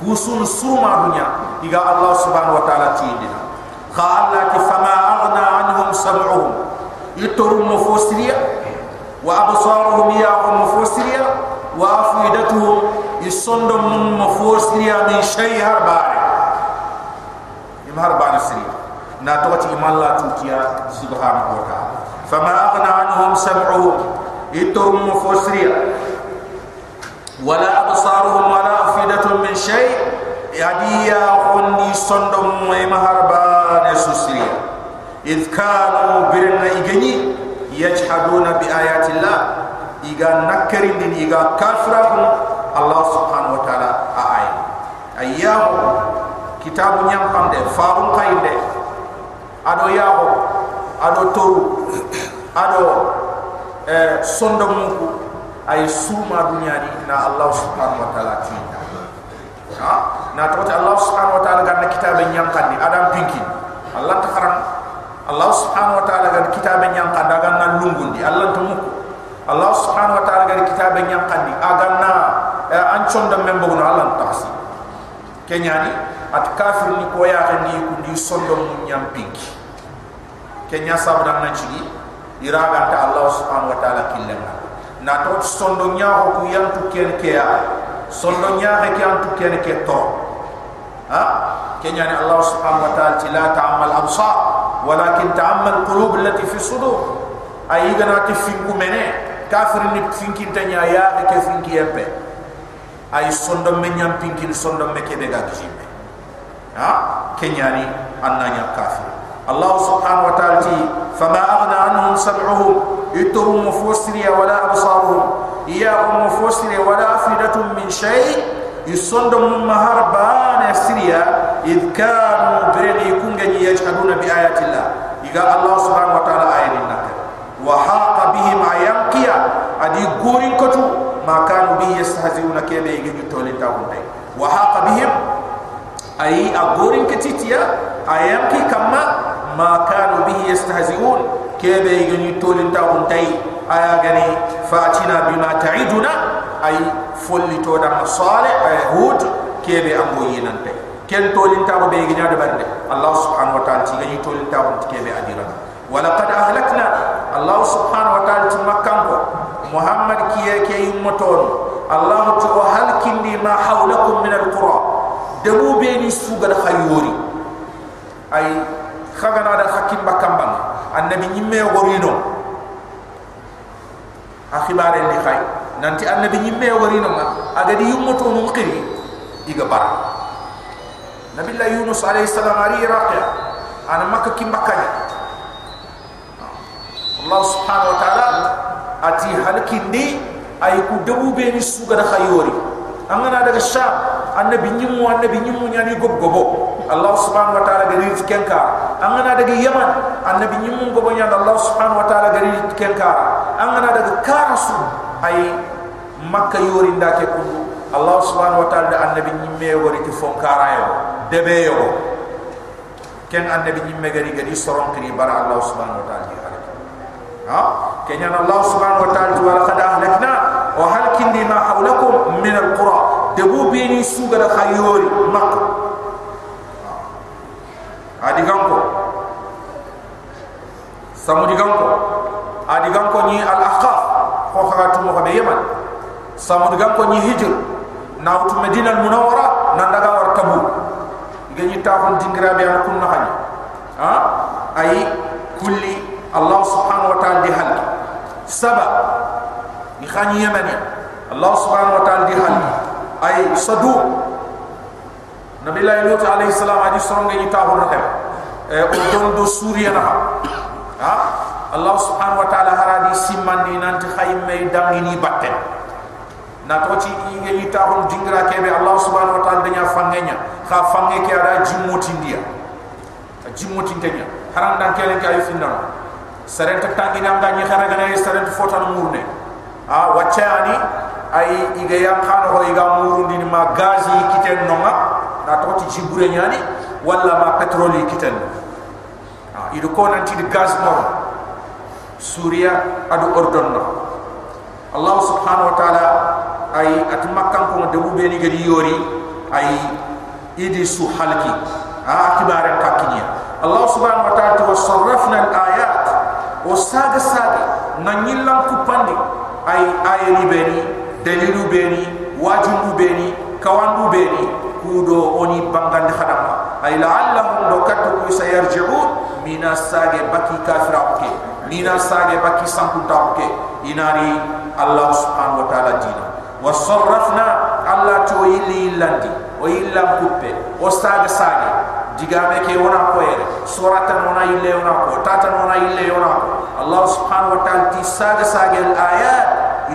kusun suma dunya iga allah subhanahu wa ta'ala tidina khala ki fama aghna anhum sam'uhum yitoru mufosiriya wa مهر بان سري ناتوتي إما الله سبحانه وتعالى. فما أغنى عنهم سمعهم إتهم مفسريا ولا أبصارهم ولا أفئدة من شيء. يديا غني صندم مهر بان إذ كانوا برنا إجني يجحدون بآيات الله. إيغا نكرين دين إيغا كافرهم. الله سبحانه وتعالى آي أيام kitabu nyampande farun kainde ado yaho ado toru ado eh, sondo muku. Ay suma dunyani na Allah subhanahu wa ta'ala tinda ha? Na tawta Allah subhanahu wa ta'ala ganna kitabe nyampande adam pinki Allah takaran Allah subhanahu wa ta'ala ganna kitabe nyampande ganna lungundi Allah tumu Allah subhanahu wa ta'ala ganna kitabe nyampande aganna eh, ancho ndam membo Allah tasi kenyani at kafir ni ko ya tan ni ku ni sondo mu nyam pinki kenya sabra na ci iraga ta allah subhanahu wa taala killa na to sondo nya ho ku yam tu ken ke ya sondo nya ke yam tu ken ke to. Ha? Kenya ni allah subhanahu wa taala ti la ta'mal absa walakin ta'mal qulub allati fi sudur. Ayi gana ti finku mene kafir ni finki tanya ya ke finki yempe. Ay sondo me nyam pinki sondo me ke be ga gijimbe ha? Kenyani annanya kafir. Allah subhanahu wa ta'ala ti fama aghna anhum sam'uhum yutuhum mufusiri wala absaruhum. Iyahum mufusiri wala afidatum min shay yusondum mahar bana siriya idh kanu bireni kungeni yajhaduna bi ayatillah. Iga Allah subhanahu wa ta'ala ayatina wa haqa bihim ayamkiya adi gurin kotu ma kanu bihi yastahziuna kebe yigi tolita wa haqa bihim أي أقورين كتيتيا آيام كي كما ما كانوا به يستهزئون كيبه يجي تولين تاون تاي آيا غني فأتنا بما تعيدنا أي فولي تودا مصالح أي هود كيبه أمو ينانتي ken tolin ta be ginya de bande allah subhanahu wa ta'ala ti gani tolin ta on tike be adira wala qad ahlakna allah subhanahu wa ta'ala ti makkam ko muhammad kiye debu be ni sugal khayuri ay khagana da hakim bakam ban annabi nyimme worino akhibare ni khay nanti annabi nyimme worino ma agadi yummaton mo khiri iga bara Nabi Allah Yunus alaihi salam ari Iraq ya ana makka kim bakkani Allah subhanahu wa ta'ala ati halkindi ay ku debu be ni suga da khayori angana daga sha annabi nyimu annabi nyimu nyani gob gobo Allah subhanahu wa ta'ala gari kenka angana daga yaman annabi nyimu gobo nyani Allah subhanahu wa ta'ala gari kenka angana daga karasu ay makka yori ndake kundu Allah subhanahu wa ta'ala annabi nyimme wori ti fonkara yo debe yo. Ken annabi nyimme gari gari soron kri bara allah subhanahu wa ta'ala. Ha? Kenya allah subhanahu wa ta'ala wa laqad ahlakna kindi ma hawlakum min alqura debu bini suga da khayori mak. Adi ganko samudi ganko adi ganko ni al ahqaf ko khagatu mo be yaman. Samudi ganko ni hijr. Nawtu medina al munawwara nandaga war tabuk gani ta hon dingira be an kunna hani ha ay kulli allah subhanahu wa ta'ala di hal saba ni khani yamani allah subhanahu wa ta'ala di hal ay sadu nabi la lut alayhi salam adi songa ni ta hon rahem e o don do suriya na ha? Allah subhanahu wa ta'ala haradi simandi nanti khayme dangini batte na to ci ngi ni ta hon dingira kebe allah subhanahu wa ta'ala danya fangenya kha fange ke ada jimmoti ndia jimmoti ntenya haran dan kele kay finna saren ta tangi nam ga ni khara ga ne saren fotan murne a wachani ay iga yang khano ho iga murundi ma gazi kiten nonga na to ti jibure nyani wala ma petroli kiten a ido ko nanti di gaz mo suria adu ordon no allah subhanahu wa taala ay at makkan ko de bu beni gadi yori ay idi su halki a akibare kakinya allah subhanahu wa taala wasarrafna al ayat wa saga saga na nyillam kupandi ay ayeli beni dalilu beni wajibu beni kawandu beni kudo oni bangande khadama ay la'allahum law katu sayarji'un mina sage baki kafira ke mina sage baki sankuta ke inari allah subhanahu wa ta'ala dina wa sarrafna allah to illi illandi o illam kuppe o sage sage digame ke wona ko ere surata wona ille wona ko tata wona ille wona ko allah subhanahu wa ta'ala ti sage sage al ayat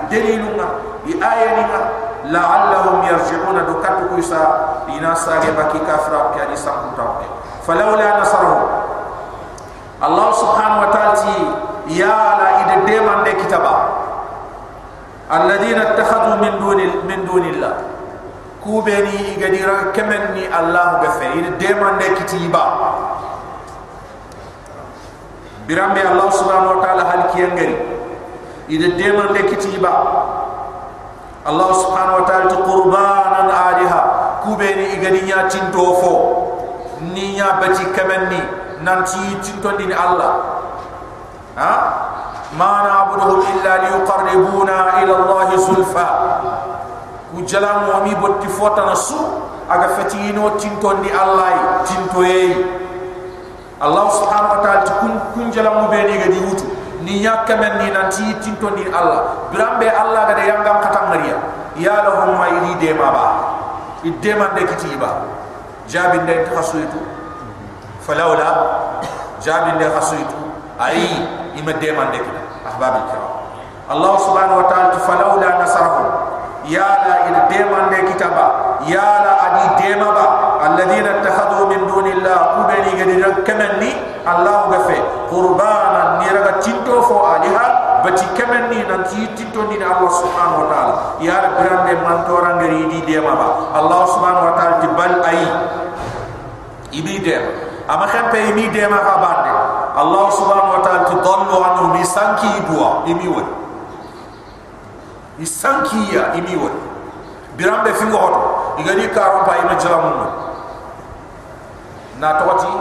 idaliluna bi ayatina la'allahum yarji'una do katu ko isa ina sage baki kafira ke ani sakku tawke falawla nasruhu allah subhanahu wa ta'ala ti ya la ide demande kitaba alladhina ittakhadhu min duni min dunillah كوبني غديرا كمني الله بفي إلى ديمان كتيبا برامي الله سبحانه وتعالى هل كيانغري إلى ديمان كتيبا الله سبحانه وتعالى قربانا آلها كوبني إغنيا تنتوفو نيا بتي كمني نانتي تنتو دين الله ها ما نعبدهم إلا ليقربونا إلى الله زلفا ku jalam wa mi botti fota nasu aga fatino tinto di Allah tinto yi Allah subhanahu wa ta'ala kun kun jalam mo beni gadi wutu ni nyaka men ni tinto ni Allah. Birambe Allah gade yangam katam maria ya lahum ma yidi de ma ba idde man de kitiba jabin de khasuitu falawla jabin de khasuitu ai ima de man de kita ahbab kiram. Allah subhanahu wa ta'ala falawla nasarhum ya la idde man de kitaba. Ya la adi de ma ba alladhina ittakhadhu min dunillah. Kubeni gade kamanni Allah gafe. Qurbana ni raga tinto fo aliha. Bati kemenni nan ti tinto ni Allah subhanahu wa ta'ala. Ya rab grande mantora ngari di de maba Allah subhanahu wa ta'ala ti bal ibi de ama khampe imi de ma ha Allah subhanahu wa ta'ala ti dallu anhu. Mi sanki ibwa imi won mi sanki ya imi won birambe fingo hoto igani karon pa ima jalamun na tawati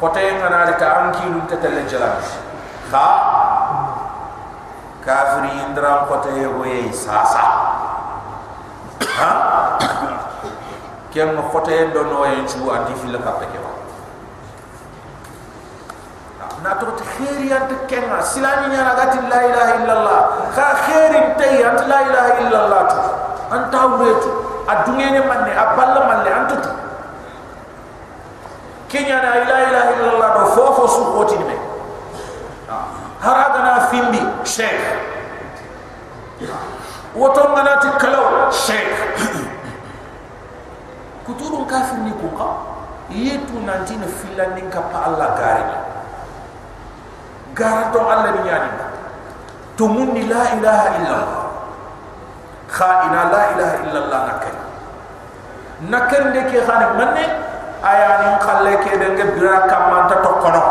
kote ngana ri ka anki lu tetele jalan kha kafiri indra kote yoye sasa. Ha? Kem no kote do no en chu andi fil ka na to te khairi ant kenna silami nyana gati la ilaha illallah kha khairi tay ant la ilaha illallah tu anta wuretu adungene manne aballa manne antu kenya na ila ila illa allah do fofo su koti me haraga na fimbi sheikh woto ngana ti kalaw sheikh kuturu kafir ni ko ka yetu nanti na filan nin ka pa allah gari كارتو على بنياني تمني لا إله إلا الله خائنا لا إله إلا الله نكن نكن ديك خان مني أيان قال لك بنك برا كم أنت تقنع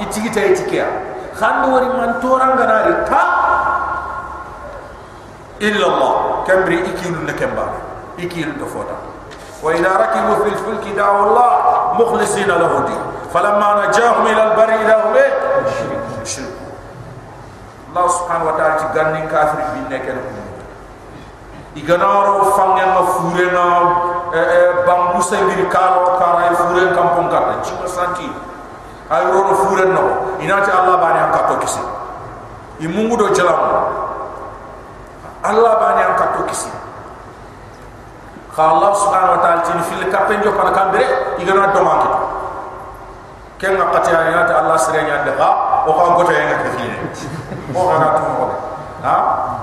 يتيجي تيجي كيا خان دوري من توران غناري تا إلا الله كم بري إكين نكن بار إكين تفوتا وإذا ركبوا في الفلك دعوا الله مخلصين له الدين فلما نجاهم إلى البر إذا هم allah subhanahu wa ta'ala ti ganni kafir bin ne ken iganaro fangen ma fure na bambu sengiri karo kara e fure kampung kata cima santi ay rono fure no. Inati allah bani an kato kisi. Imungu do jalam allah bani an kato kisi. Kha allah subhanahu wa ta'ala tin fil kapenjo para kambere igana do manki ken na qati ayati allah sirenya de ha o ka goto yenga kefine o ka na tumo ha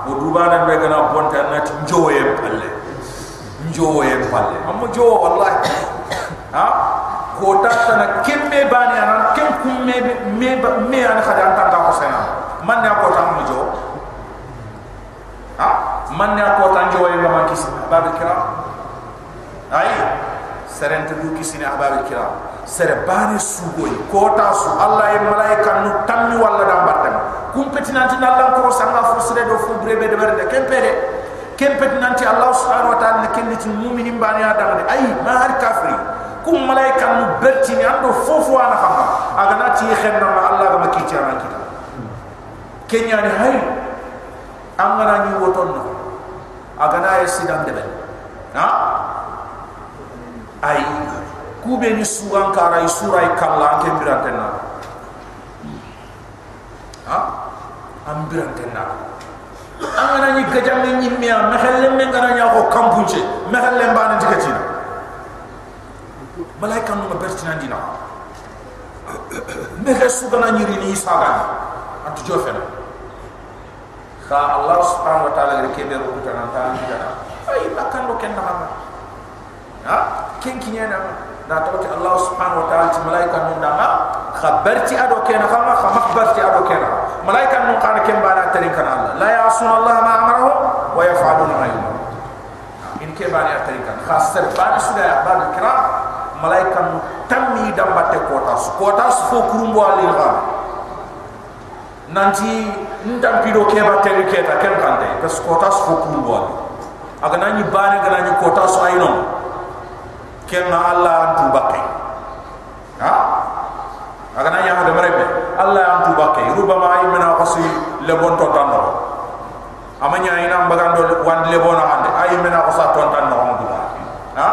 o dubana be gana bonta na njoye palle njoye palle amma jo wallahi. Ha? Kota tana kemme bani ana kem kum me me me ana khada anta ta hosena man ya kota mo jo ha? Man ya kota jo e ma kisi babu kira ay serente du kisi ni ababu kira sere bani sugoy kota su allah e malaika nu tammi walla da batam kum petinanti nallan ko sanga fu sere do fu brebe de berde kempere kempetinanti allah subhanahu wa ta'ala ne kenni mu'minin bani adam ay ma har kafiri kum malaika nu berti ni ando fofu ana khama aga na ti khen na allah ga maki ti ana kita kenya ni hay angana ni woton no aga na e sidan debe ha ay kube ni suran kara i sura i kala ke birantenna ha? Am birantenna angana ni gajam ni nyimya mahelle men ngana nya ko kampunche mahelle mbana tikatina malaika nu ma bertina dina me ga su gana nyiri ni antu jofena kha allah subhanahu wa ta'ala re kebe ro kutana ta ni dana ay ken na ha? Ken kinya نعطوك الله سبحانه وتعالى ملايكة من دعما خبرتي أدو كينا خلما فمخبرتي أدو كينا ملايكة من قانا كم بانا ترين كان الله لا يعصون الله ما أمره ويفعلون ما يمر إن كم بانا ترين كان خاصة بانا سنة بانا كرا ملايكة من تمي دمبت كوتاس كوتاس فو كروم والي الغام نانتي ندم بيدو كيبا تلي كم كان دي بس فو كروم والي أغناني بانا غناني كوتاس أينو ken na allah antu bakke ha? Aga nani hada marebe allah antu bakke rubama ay mena qasi le bon to tanno amanya ina mbagando wan le bona ande ay mena qasa ton tanno ha?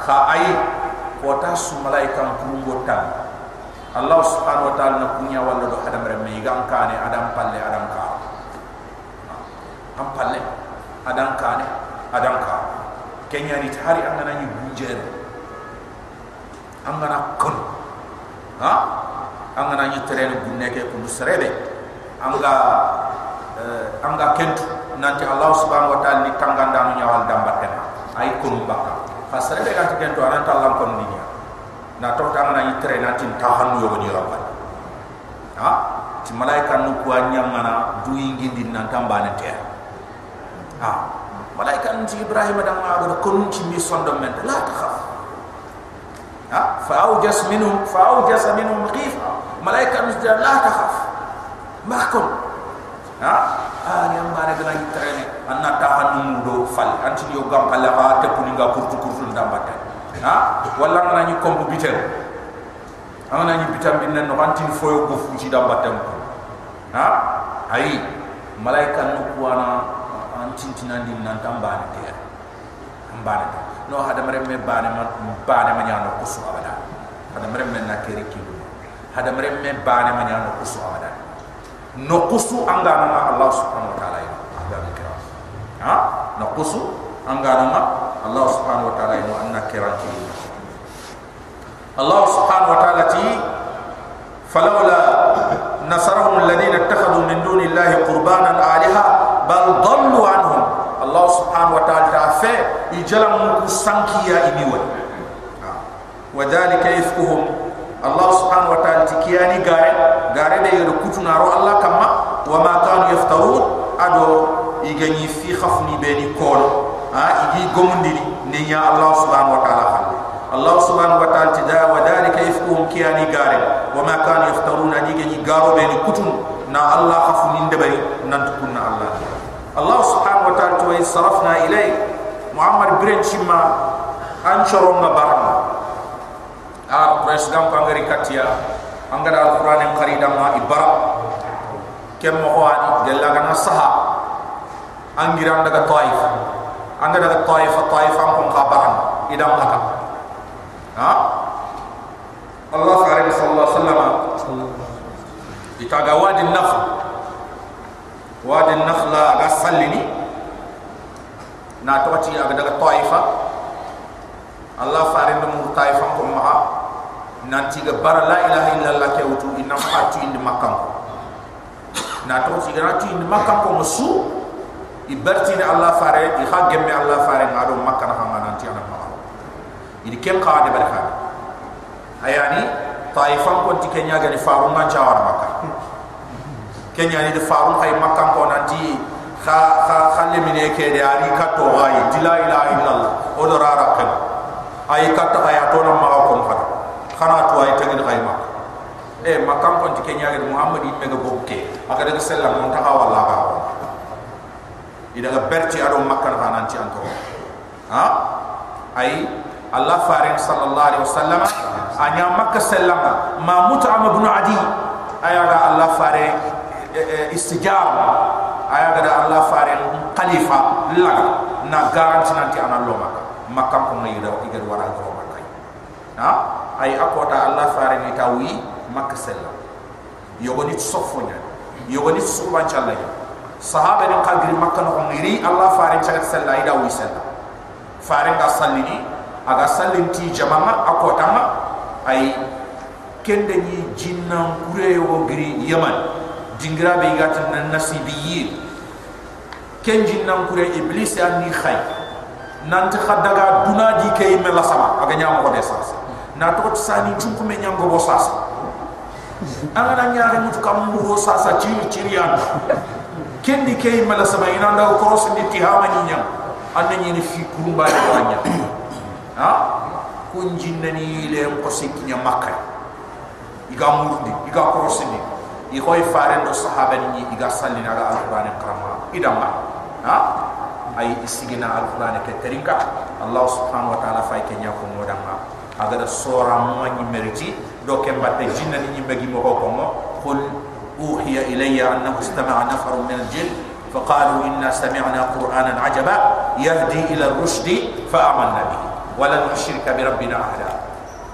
Kha ay kota su malaika kurungo tan Allah subhanahu wa ta'ala na kunya wala do hadam remme igam kane adam palle adam ka am palle adam kane adam ka kenya ni tari angana ni bunjer angana kon ha? Angana ni terene bunne ke kundu serebe. Anga uh, anga kentu nanti Allah subhanahu wa ta'ala ni tanganda no nyawal dambaten ay kun bakka fasare be ganti kento anan ta lam kon ninya na to ta ngana yitre na tin ta hanu yo ni rabba ha? Ti malaika nu ko anya mana du yingi din nan tamba ne te ha malaika ibrahim da ma ko ci mi sondo men la ta ma kon ha ah ni ambare gana yitre ne anna ta hanu do fal. Anti yo gam kala ha te puninga kurtu kurtu ndambata ha? Walla ngana ni kombu bitel ngana ni bitam bin nan anti foyo go fuji ndambata ha? Ai malaika no kuana anti tinandi nan tambane te ambane te no hada mare me bane ma bane ma nyano kusu abada hada mare me na kere ki hada mare me bane ma nyano kusu abada no kusu angana Allah subhanahu wa ta'ala ha? Na kusu angana ma Allah subhanahu wa ta'ala ino. Anna kiranki Allah subhanahu wa ta'ala ti falawla nasarahum alladhina ittakhadhu min duni Allah qurbanan alaha bal dallu anhum. Allah subhanahu wa ta'ala ta fa ijalam ku sankiya imiwa wadhalika ifkuhum Allah subhanahu wa ta'ala tikiyani gare gare de yoro kutuna ro Allah kamma wa ma kanu yaftarun ado igani fi khafni beni kol ha igi gomundi ni nya Allah subhanahu wa ta'ala halle Allah subhanahu wa ta'ala tida wa dalika ifkuhum kiyani gare wa ma kanu yaftaruna igani garo beni kutun na Allah khafni ndebari nan tukunna Allah A president ko ngari katia angara alquran en qarida ma ibara kem mo wani de la gana saha. Angira daga taif. Anga daga taif taif am ko khabaran idam haka ha? Allah farid sallallahu alaihi wasallam. Itaga wadi nafl. Wadi nafla aga sallini na tawati aga daga taifa Allah farid mu taifa ko ma nanti ga bara la ilaha illallah ke wutu inna fatu indi makam na to ci gana tu indi makam ko musu iberti ni allah fare i ha gemme allah fare ngado na hanga nanti ana ma idi kem ka de barka ayani taifan ko ti kenya ga ni faru man jawar makka kenya ni de faru hay makka ko nanti kha kha khalle mine ke de ari ka to ay dila ilaha illallah. O do rara kan. Ay ka ta ay to na ma ko khana to ay tagi de khayma e makka ko ti kenya ga muhammad ibn ga bokke aga de sallam mon ta wala ga ida ga berti ado makka na nanti anto ha? Ay allah faring sallallahu alaihi wasallam anya makka sallama ma mut'am ibn adi. Ayaga allah fare istijab. Ayaga da allah fare khalifa laga na garanti nanti ana lo makka makka ko ngi do igar wara ha ay akota allah fare ni tawi makka sallam yogoni sofonya. Yogoni suban challa sahaba ni qadri makka no ngiri allah fare chagat sallallahu alaihi wasallam fare ga sallini aga sallinti jamama akotama ay kende ni jinna kure yo giri yaman dingra be gat na nasibiyi ken jinna kure iblis an ni khay nant khadaga duna di kay mela sama. Aga nyam ko desas na to sani chunku me nyam go bo sasa anga na nyaare mutu kam mu go sasa ci ci riyan ken di kay mela sama ina nda ko ros ni tihama ni nyam an ni ni fi kurumba ni wanya ha? Kun jinnani le ko siknya makka iga murdi iga korosini i koy fare do sahaba ni iga sallina ga alquran karama idama ha? Ay isigina alquran ke terinka allah subhanahu wa taala fay ke nyako modama aga da sora mo ni meriti do ke mbatte jinnani ni bagi mo ko mo qul uhiya ilayya annahu istama'a nafarun min al-jinn فقالوا إنا سمعنا قرآنا عجبا يهدي إلى الرشد فآمنا به ولن نشرك بربنا أحدا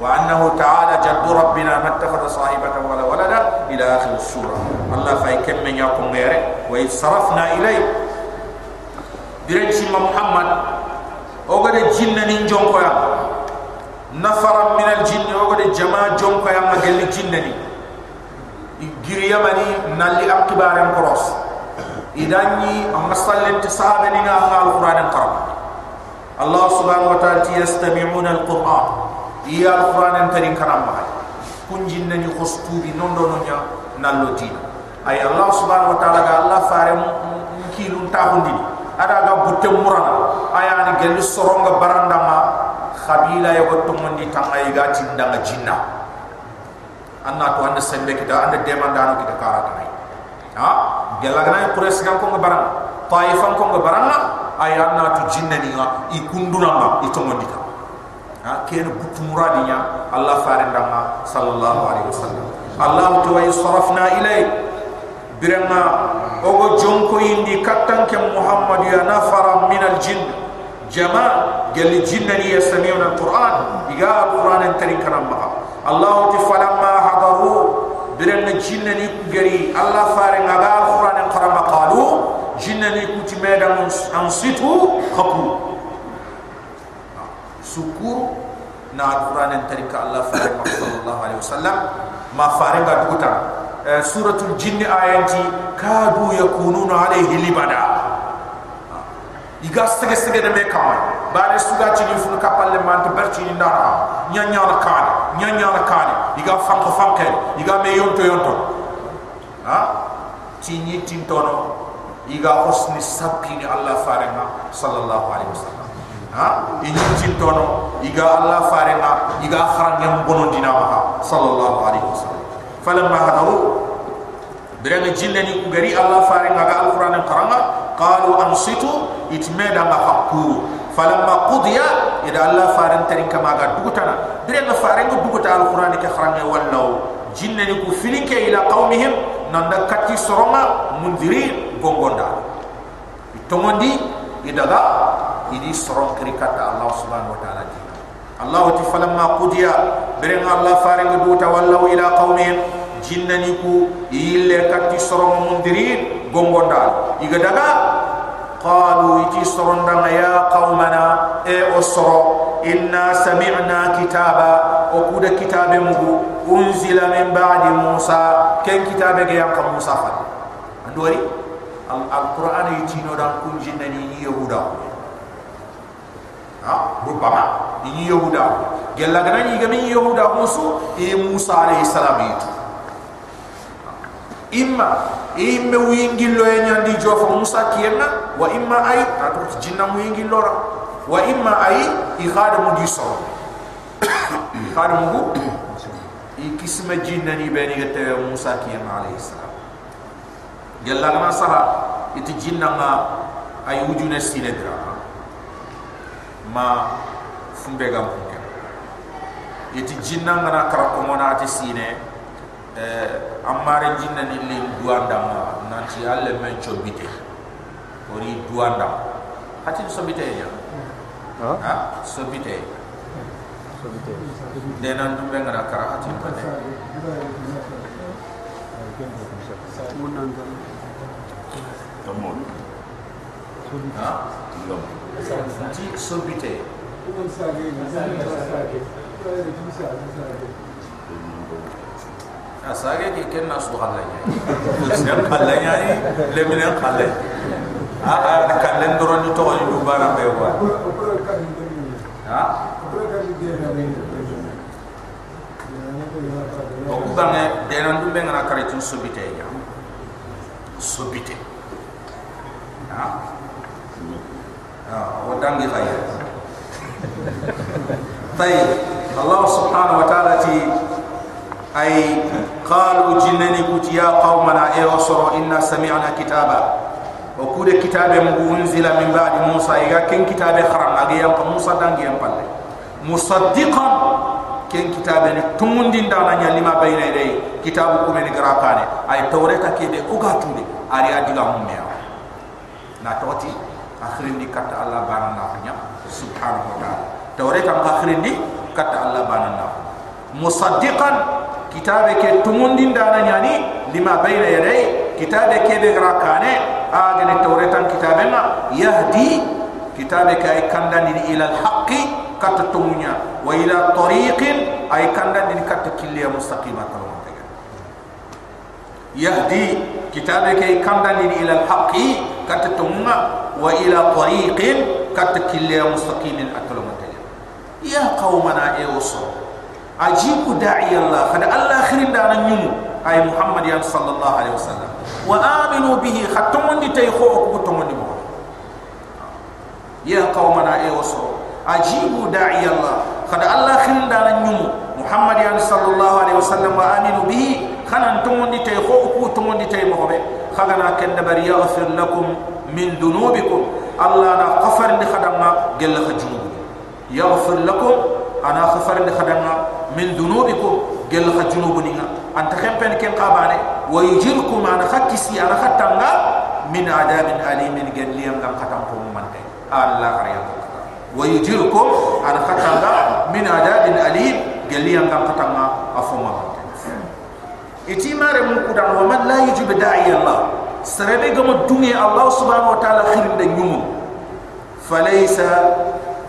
وأنه تعالى جد ربنا ما اتخذ صاحبة ولا ولدا إلى آخر السورة الله فايكم من يقوم غيره وإذ صرفنا إليه برنش محمد وقد جنة نجون قيام nafaran min aljinni o gode jama jom ko yamma gelli jinnani. I giriya mani nalli akibaren koros. Idanni amassalle ti sahabe ni nga alquran qara allah subhanahu wa ta'ala ti yastami'una alquran. Iya alquran en tarin karam ba kun jinnani khustubi non do non nallo ti ay allah subhanahu wa ta'ala ga allah fare ki lu ta hundi ada ga butte murana. Ayani gelli soronga barandama khabila ya gotto mondi tanga iga tinda jinna anna to anda sembe kita anda demanda no kita nai ha? Gelagana quraish gam ko barang taifan ko baranga aya na tu jinna ni nga ikunduna ma itomondita ha? Ken butu muradinya allah farendama sallallahu alaihi wasallam. Allah tu wa yusrafna ilay birama ogo jonko indi kattan ke muhammad ya nafara min al jinn jama gel jinnani yastami'una al qur'an iga al qur'an tarin karam ma allah ti falamma hadaru birama jinnani gari allah fare ngaga al qur'an karam qalu jinnani kuti medam ansitu khapu sukuru na al qur'an tarin ka allah fare sallallahu alaihi wasallam ma fare ga dukutan suratul jinni ayanti kadu yakununa alayhi libada iga sege sege de meka bare suga ci ni fu ka palle man to berci ni ndara nya nya la kan nya nya la kan. Iga fank fanke iga me yonto yonto ha ci ni tin tono iga osni sabbi ni allah farema sallallahu alaihi wasallam. Ha? Ini tin tono iga allah farema iga haram yang bono dinama sallallahu alaihi wasallam. Falamma hadaru Berani jilani ugari Allah faringa ga Al-Quran yang karanga kalau ansitu itu mana makapu? Kalau makudia, itu Allah faring tering kemaga. Buku tana. Dari Allah faring buku tana Quran yang kerangnya walau jin yang ku feeling ke ilah kaum nanda kati seronga mundiri gonggonda. Itu mandi, itu ada, ini serong kiri kata Allah subhanahu wa taala. Allah itu kalau makudia, dari Allah faring buku tana walau ila kaum him, jin yang ku ilah kati seronga mundiri gongonda iga daga? Qalu iti soronda ya qaumana e osoro inna sami'na kitaba o kuda kitabe mugu unzila min ba'di musa ken kitabe ge yakka musa fa. Andori al qur'an e iti no dan kunjinna ni yahuda ha? Bu pama ni yahuda gelagna ni gami yahuda musu e musa alayhi salam itu imma imme wingillo e nyandi jofa musa kiyena wa imma ay atu jinna wingillo ra wa imma ay i khadamu di so khadamu bu i kisma jinna ni beni gete musa kiyena alayhi salam. Gella gana saha iti jinna nga ay wujune sinedra ma fumbe gam funke iti jinna nga na karako mona ati sine eh amare jinna ni li duanda ma nanti alle men chobite ori duanda hati sobite ya ha? Sobite sobite de nan dum be ngara kara hati pade munan tomon ha? Lom ti sobite asage ki ken nas do halla ni sen halla ni le min halla a a kan len do ron to ni du bara be wa ha o ku bange de nan du be ngana kare tin sobite ya sobite ha ha o dangi khaya طيب الله سبحانه وتعالى أي قالوا جنني كت يا قومنا اي وصروا إنا سمعنا كتابا وكود كتاب منزل من بعد موسى إذا كان كتاب خرم أجيام موسى دانجي ينقل مصدقا كان كتاب تمون دين دانا لما بين يديه كتاب كومن غراقاني أي توريتا كيدي أغاتوني أري أدلا مميا ناتوتي أخرين دي كتا الله بانا نافنيا سبحانه وتعالى توريتا أخرين دي كتا الله بانا نافنيا مصدقا kitabe ke tumundin dana nyani lima bayna yaday kitabe ke be grakane agene tawretan kitabe ma yahdi kitabe ke ay kandan ni ila al haqqi kat tumunya. Wa ila tariqin ay kandan ni kat killiya mustaqima yahdi kitabe ke kandan ni ila al haqqi kat tumunya wa ila tariqin kat killiya mustaqimin atawante ya qaumana e usul ajibu da'i Allah. Kada Allah akhirin da nan yumu. Ay Muhammad ya sallallahu alaihi wasallam. Wa aminu bihi. Khatum ni tay kho ko to ni mo ya qaumana ay waso ajibu da'i Allah. Kada Allah akhirin da nan yumu. Muhammad ya sallallahu alaihi wasallam wa aminu bihi. Khanan to ni tay kho ko to ni tay mo be. Khagana ken da bari yaghfir lakum min dunubikum. Allah na qafar ni khadama gel khajunu yaghfir lakum ana khafar ni khadama من ذنوبكم. قال لك جنوبنا أنت خمبين كن قاباني؟ ويجركم أنا خكسي أنا ختمنا من عذاب أليم. قال لي أنك ختمكم من دي الله غريب ويجركم أنا ختمنا من عذاب أليم. قال لي أنك ختمنا أفهم من إتي ماري مكودا ومن لا يجب داعي الله. سربي قم الدنيا الله سبحانه وتعالى خير من فليس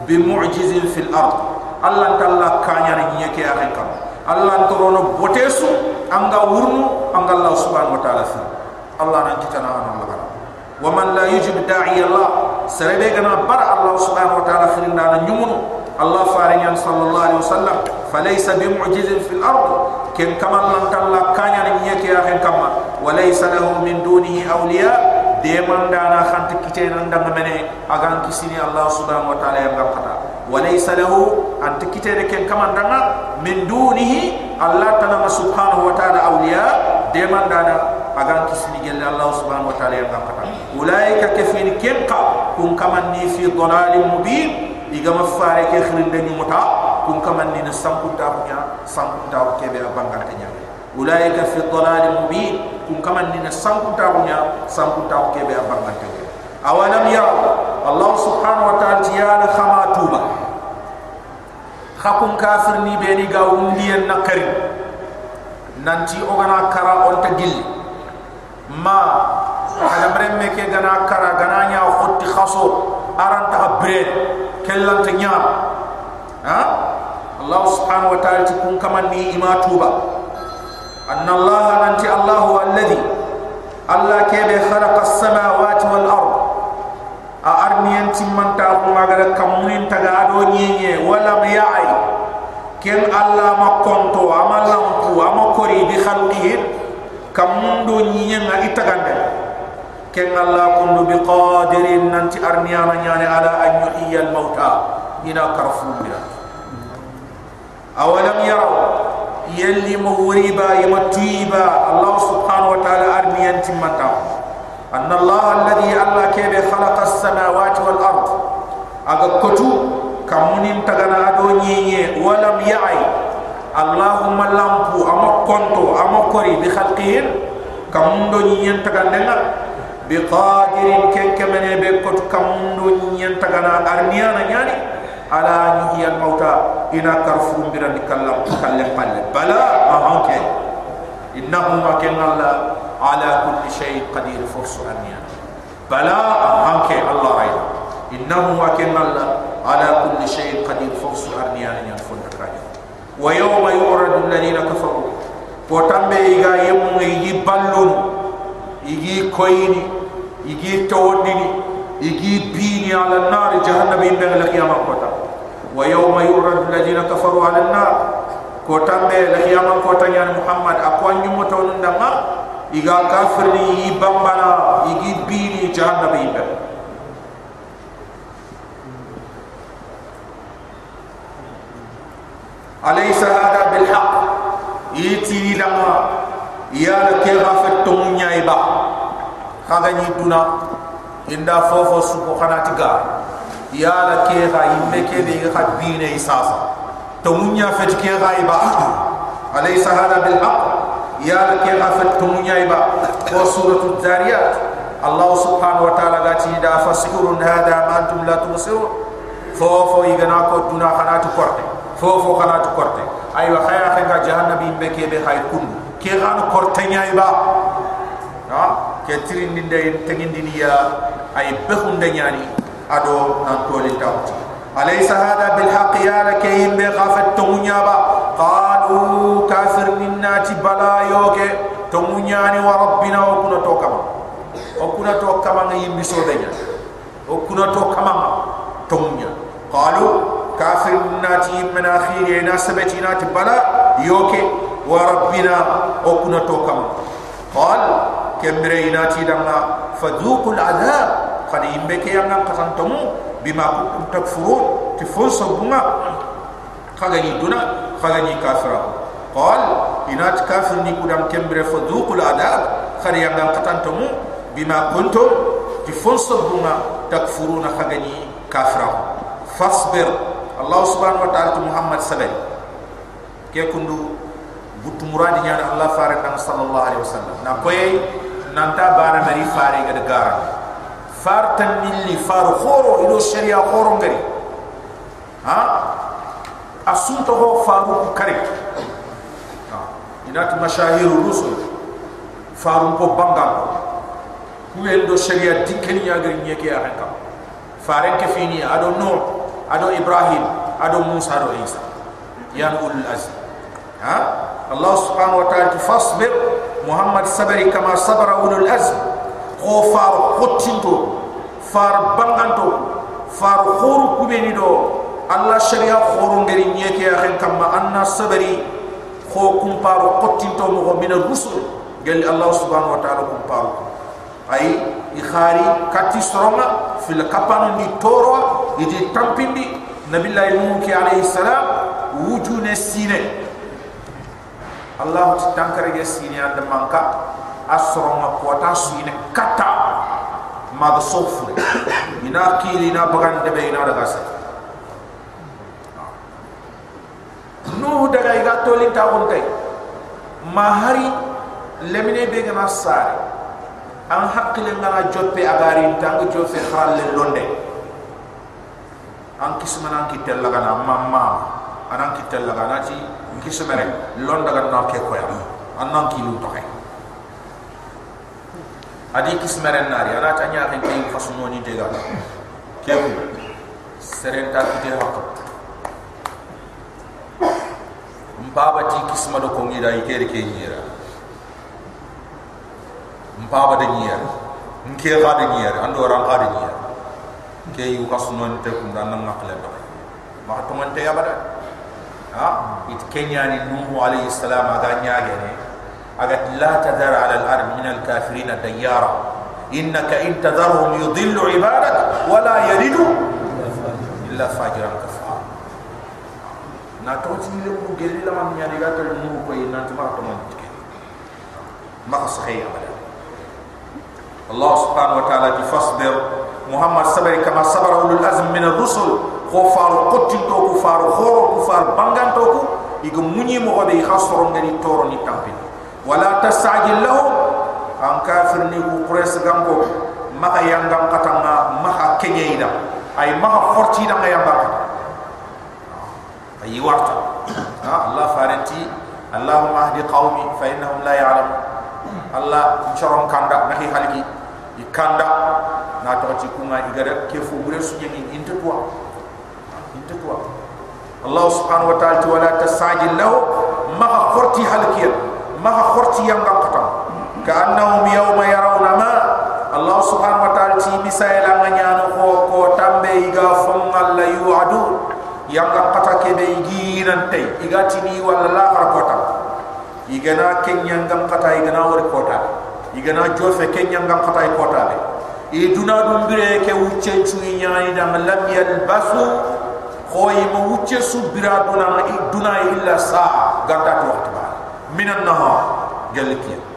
بمعجز في الأرض. Allah talla kanya ni nyeke ya rekam Allah ntorono botesu anga wurnu anga Allah subhanahu wa ta'ala fi Allah nan kita na Allah. Wa man la yujib da'i Allah sarebe gana bar Allah subhanahu wa ta'ala fi ndana nyumunu. Allah farinyan sallallahu alaihi wasallam falaysa bimu'jizin fil ard. Ken kamal lan talla kanya ni nyeke ya rekam wa laysa lahu min dunihi awliya. De man dana khant kite nan danga mene agan kisini Allah subhanahu wa ta'ala anta kite de ken kamandanga min dunihi allah ta'ala subhanahu wa ta'ala awliya de mandana agan kisni gelle allah subhanahu wa ta'ala yang kata. Ulaika kafin kenqa kun kamanni fi dhalalin mubin diga mafare ke khirinde ni muta kun kamanni na sambuta punya sambuta ke be abangatnya ulaika fi dhalalin mubin kun kamanni na sambuta punya sambuta ke be abangatnya awalam ya allah subhanahu wa ta'ala tiyana khama tuba. سبحانه وتعالى تيانا خما توبا خكم كافر ني بيني غاوم لين نكري نانتي اوغنا كرا اونتا جيل ما على مرمي كي غنا كرا غنا نيا خوتي خاصو ارانتا برين كلانت نيام ها الله سبحانه وتعالى تكون كمان ني اما توبا ان الله انت الله هو الذي الله كيف خلق السماوات والارض a arniyan timman ta ko magara kamunin taga ado nyenye wala ma ya'i. Ken alla ma konto ama lampu ama kori bi khalqihi kamundo nyenga itagande ken alla kundu bi qadirin nanti arniyana nyane ala an yuhyiya al mauta. Ina karfu bila. Awalam yaraw yalli mawriba yamatiba. Allah subhanahu wa ta'ala arniyan timata anna allah alladhi alla kebe khalaqa as-samawati wal ard. Aga kotu kamunin tagana ado nyenye walam ya'i allahumma lampu ama konto ama kori bi khalqihin kamundo nyenye tagandenga biqadirin ken kemene be ko kamundo nyen tagana arniana nyani. Ala nyuhi al mauta ina karfu biran kallam kalle palle bala ahanke innahu ma ken alla ala kulli shay qadir fursu arniana bala ahanke allah ayda innahu ma ken alla ala kulli shay qadir fursu arniana nyan fonta kaje wa yawma yuradu alladhina kafaru potambe iga yemu ngi ballun igi koyini igi tawdini igi bini ala nar jahannam in bel qiyamah kota wa yawma yurad alladhina la nya iga kafir ni ibambana igi bini jahannam in bel alaysa hada bil haqq yiti lama ya ke gafat to nya iba. Kaga ni duna inda fofo su ko khana tiga. Ya la ke ga yimbe ke be ga bine isasa to munya fet ke ga iba. Alaysa hada bil haqq ya la ke ga fet to munya iba ko suratul zariyat allah subhanahu wa ta'ala ga ti da fasirun hada ma antum la tumsirun fofo igana ko duna khana tu korte fofo khana tu korte aywa khaya khaga jahannabi yimbe ke be khay kun ke ga no korte nya iba ha ke tirin din day tengin din ya ay behun de nyani ado nan toli tawti alaysa hada bil haqq ya lakayim bi ghafat tumunya ba qalu kafir minna ti bala yoke tumunya ni wa rabbina wa kuna to kama o kuna to kama ngi miso de nya o kuna to kama tumunya qalu kafir minna ti min akhiri na sabatina ti bala yoke wa rabbina o kuna to kama qal kembere inati danga fadhuqul adhab qad imbeke yang qasantum bima kuntum takfurun ti bunga khagani duna khagani kafira qal inat kafir ni kudam kembere fadhuqul adhab qad yang qasantum bima kuntum ti fonso bunga takfuruna khagani kafira fasbir allah subhanahu wa ta'ala muhammad sabai ke kundu butu muradi nyana allah farak sallallahu alaihi wasallam na koy nanta bana mari fare ga gara far tan nilli far khoro ido sharia khoro ngari ha asunto ho faru kare ha inat mashahiru rusul faru ko banga ku endo sharia dikeni ya gari nyeke ya hanka fare ke fini ado no ado ibrahim ado musa ado isa. Ya ulul azm ha? Allah subhanahu wa ta'ala fasbir muhammad sabari kama sabara ulul azm ko far khotinto far banganto far khuru kubeni do allah sharia khuru ngeri nyeke ya hen kama anna sabari kho kumparo khotinto mo min rusul gel allah subhanahu wa ta'ala kumparo ay ikhari kati soroma fil kapano ni toro idi tampindi nabillahi nuki alayhi salam wujune sine. Allah ti tankare ge sini anda manka asro ma kota suine kata. Ma do ina kili na bagan de be ina daga sa no daga iga toli ta on tay ma hari lemine be ga nasare an hakkile ngana joppe agari tang joppe kharalle londe an kismana ki tellaga na mamma anan ki tellaga na ci kismere londa ga na ke ko ya anan ki lu toke adi kismere nari. Ana ta nya ken ki fasuno ni de ga ke bu serenta ki te mbaba ti kisma do ko ngi da ikere ke nyira. Mbaba de nyira. Nke ga de nyira. Ando ran ga de nyira. Ke yu fasuno ni te kun dan ngakle do ma to man te ya bada ha? It kenyani nuhu alayhi salam aga nyaage ne. Agat la tadhar ala al ard min al kafirin diyara innaka in tadharhum yudillu ibadak wala yalidu illa fajiran kafar na to ti le mu gelli la man nyaani gata nu ko yin nan tuma to man ma sahih abada Allah subhanahu wa ta'ala ki fasbir. Muhammad sabari kama sabara ulul azm min ar-rusul. Ko faru qotti to ko faru khoro ko faru bangan to ko igo munyi mo be khasoro ngani toro ni tampi wala tasajil lahum an kafir ni ko pres gambo. Maka yangam katanga maka kenyeida ay maka forti da ngayamba ay warta Allah faranti Allahumma ahdi qaumi fa innahum la ya'lamun. Allah choron kanda nahi halki ikanda na to ci kuma igara ke fu gure su ngi inte tuwa inte tuwa Allah subhanahu wa ta'ala wala tasajil lahu ma khorti halkiya ma khorti yang ga kata ka annahum yawma yarawna ma. Allah subhanahu iga yang kata ke be ginan tay igati ni wala la kota. Igana kenya ngam kata igana wor kota. Igana jofe kenya ngam khata ko tabe e duna dum bire ke wucce chuyi nyaani da lam yalbasu khoy mo wucce su bira duna duna illa sa gata to waxta minan nahar galkiya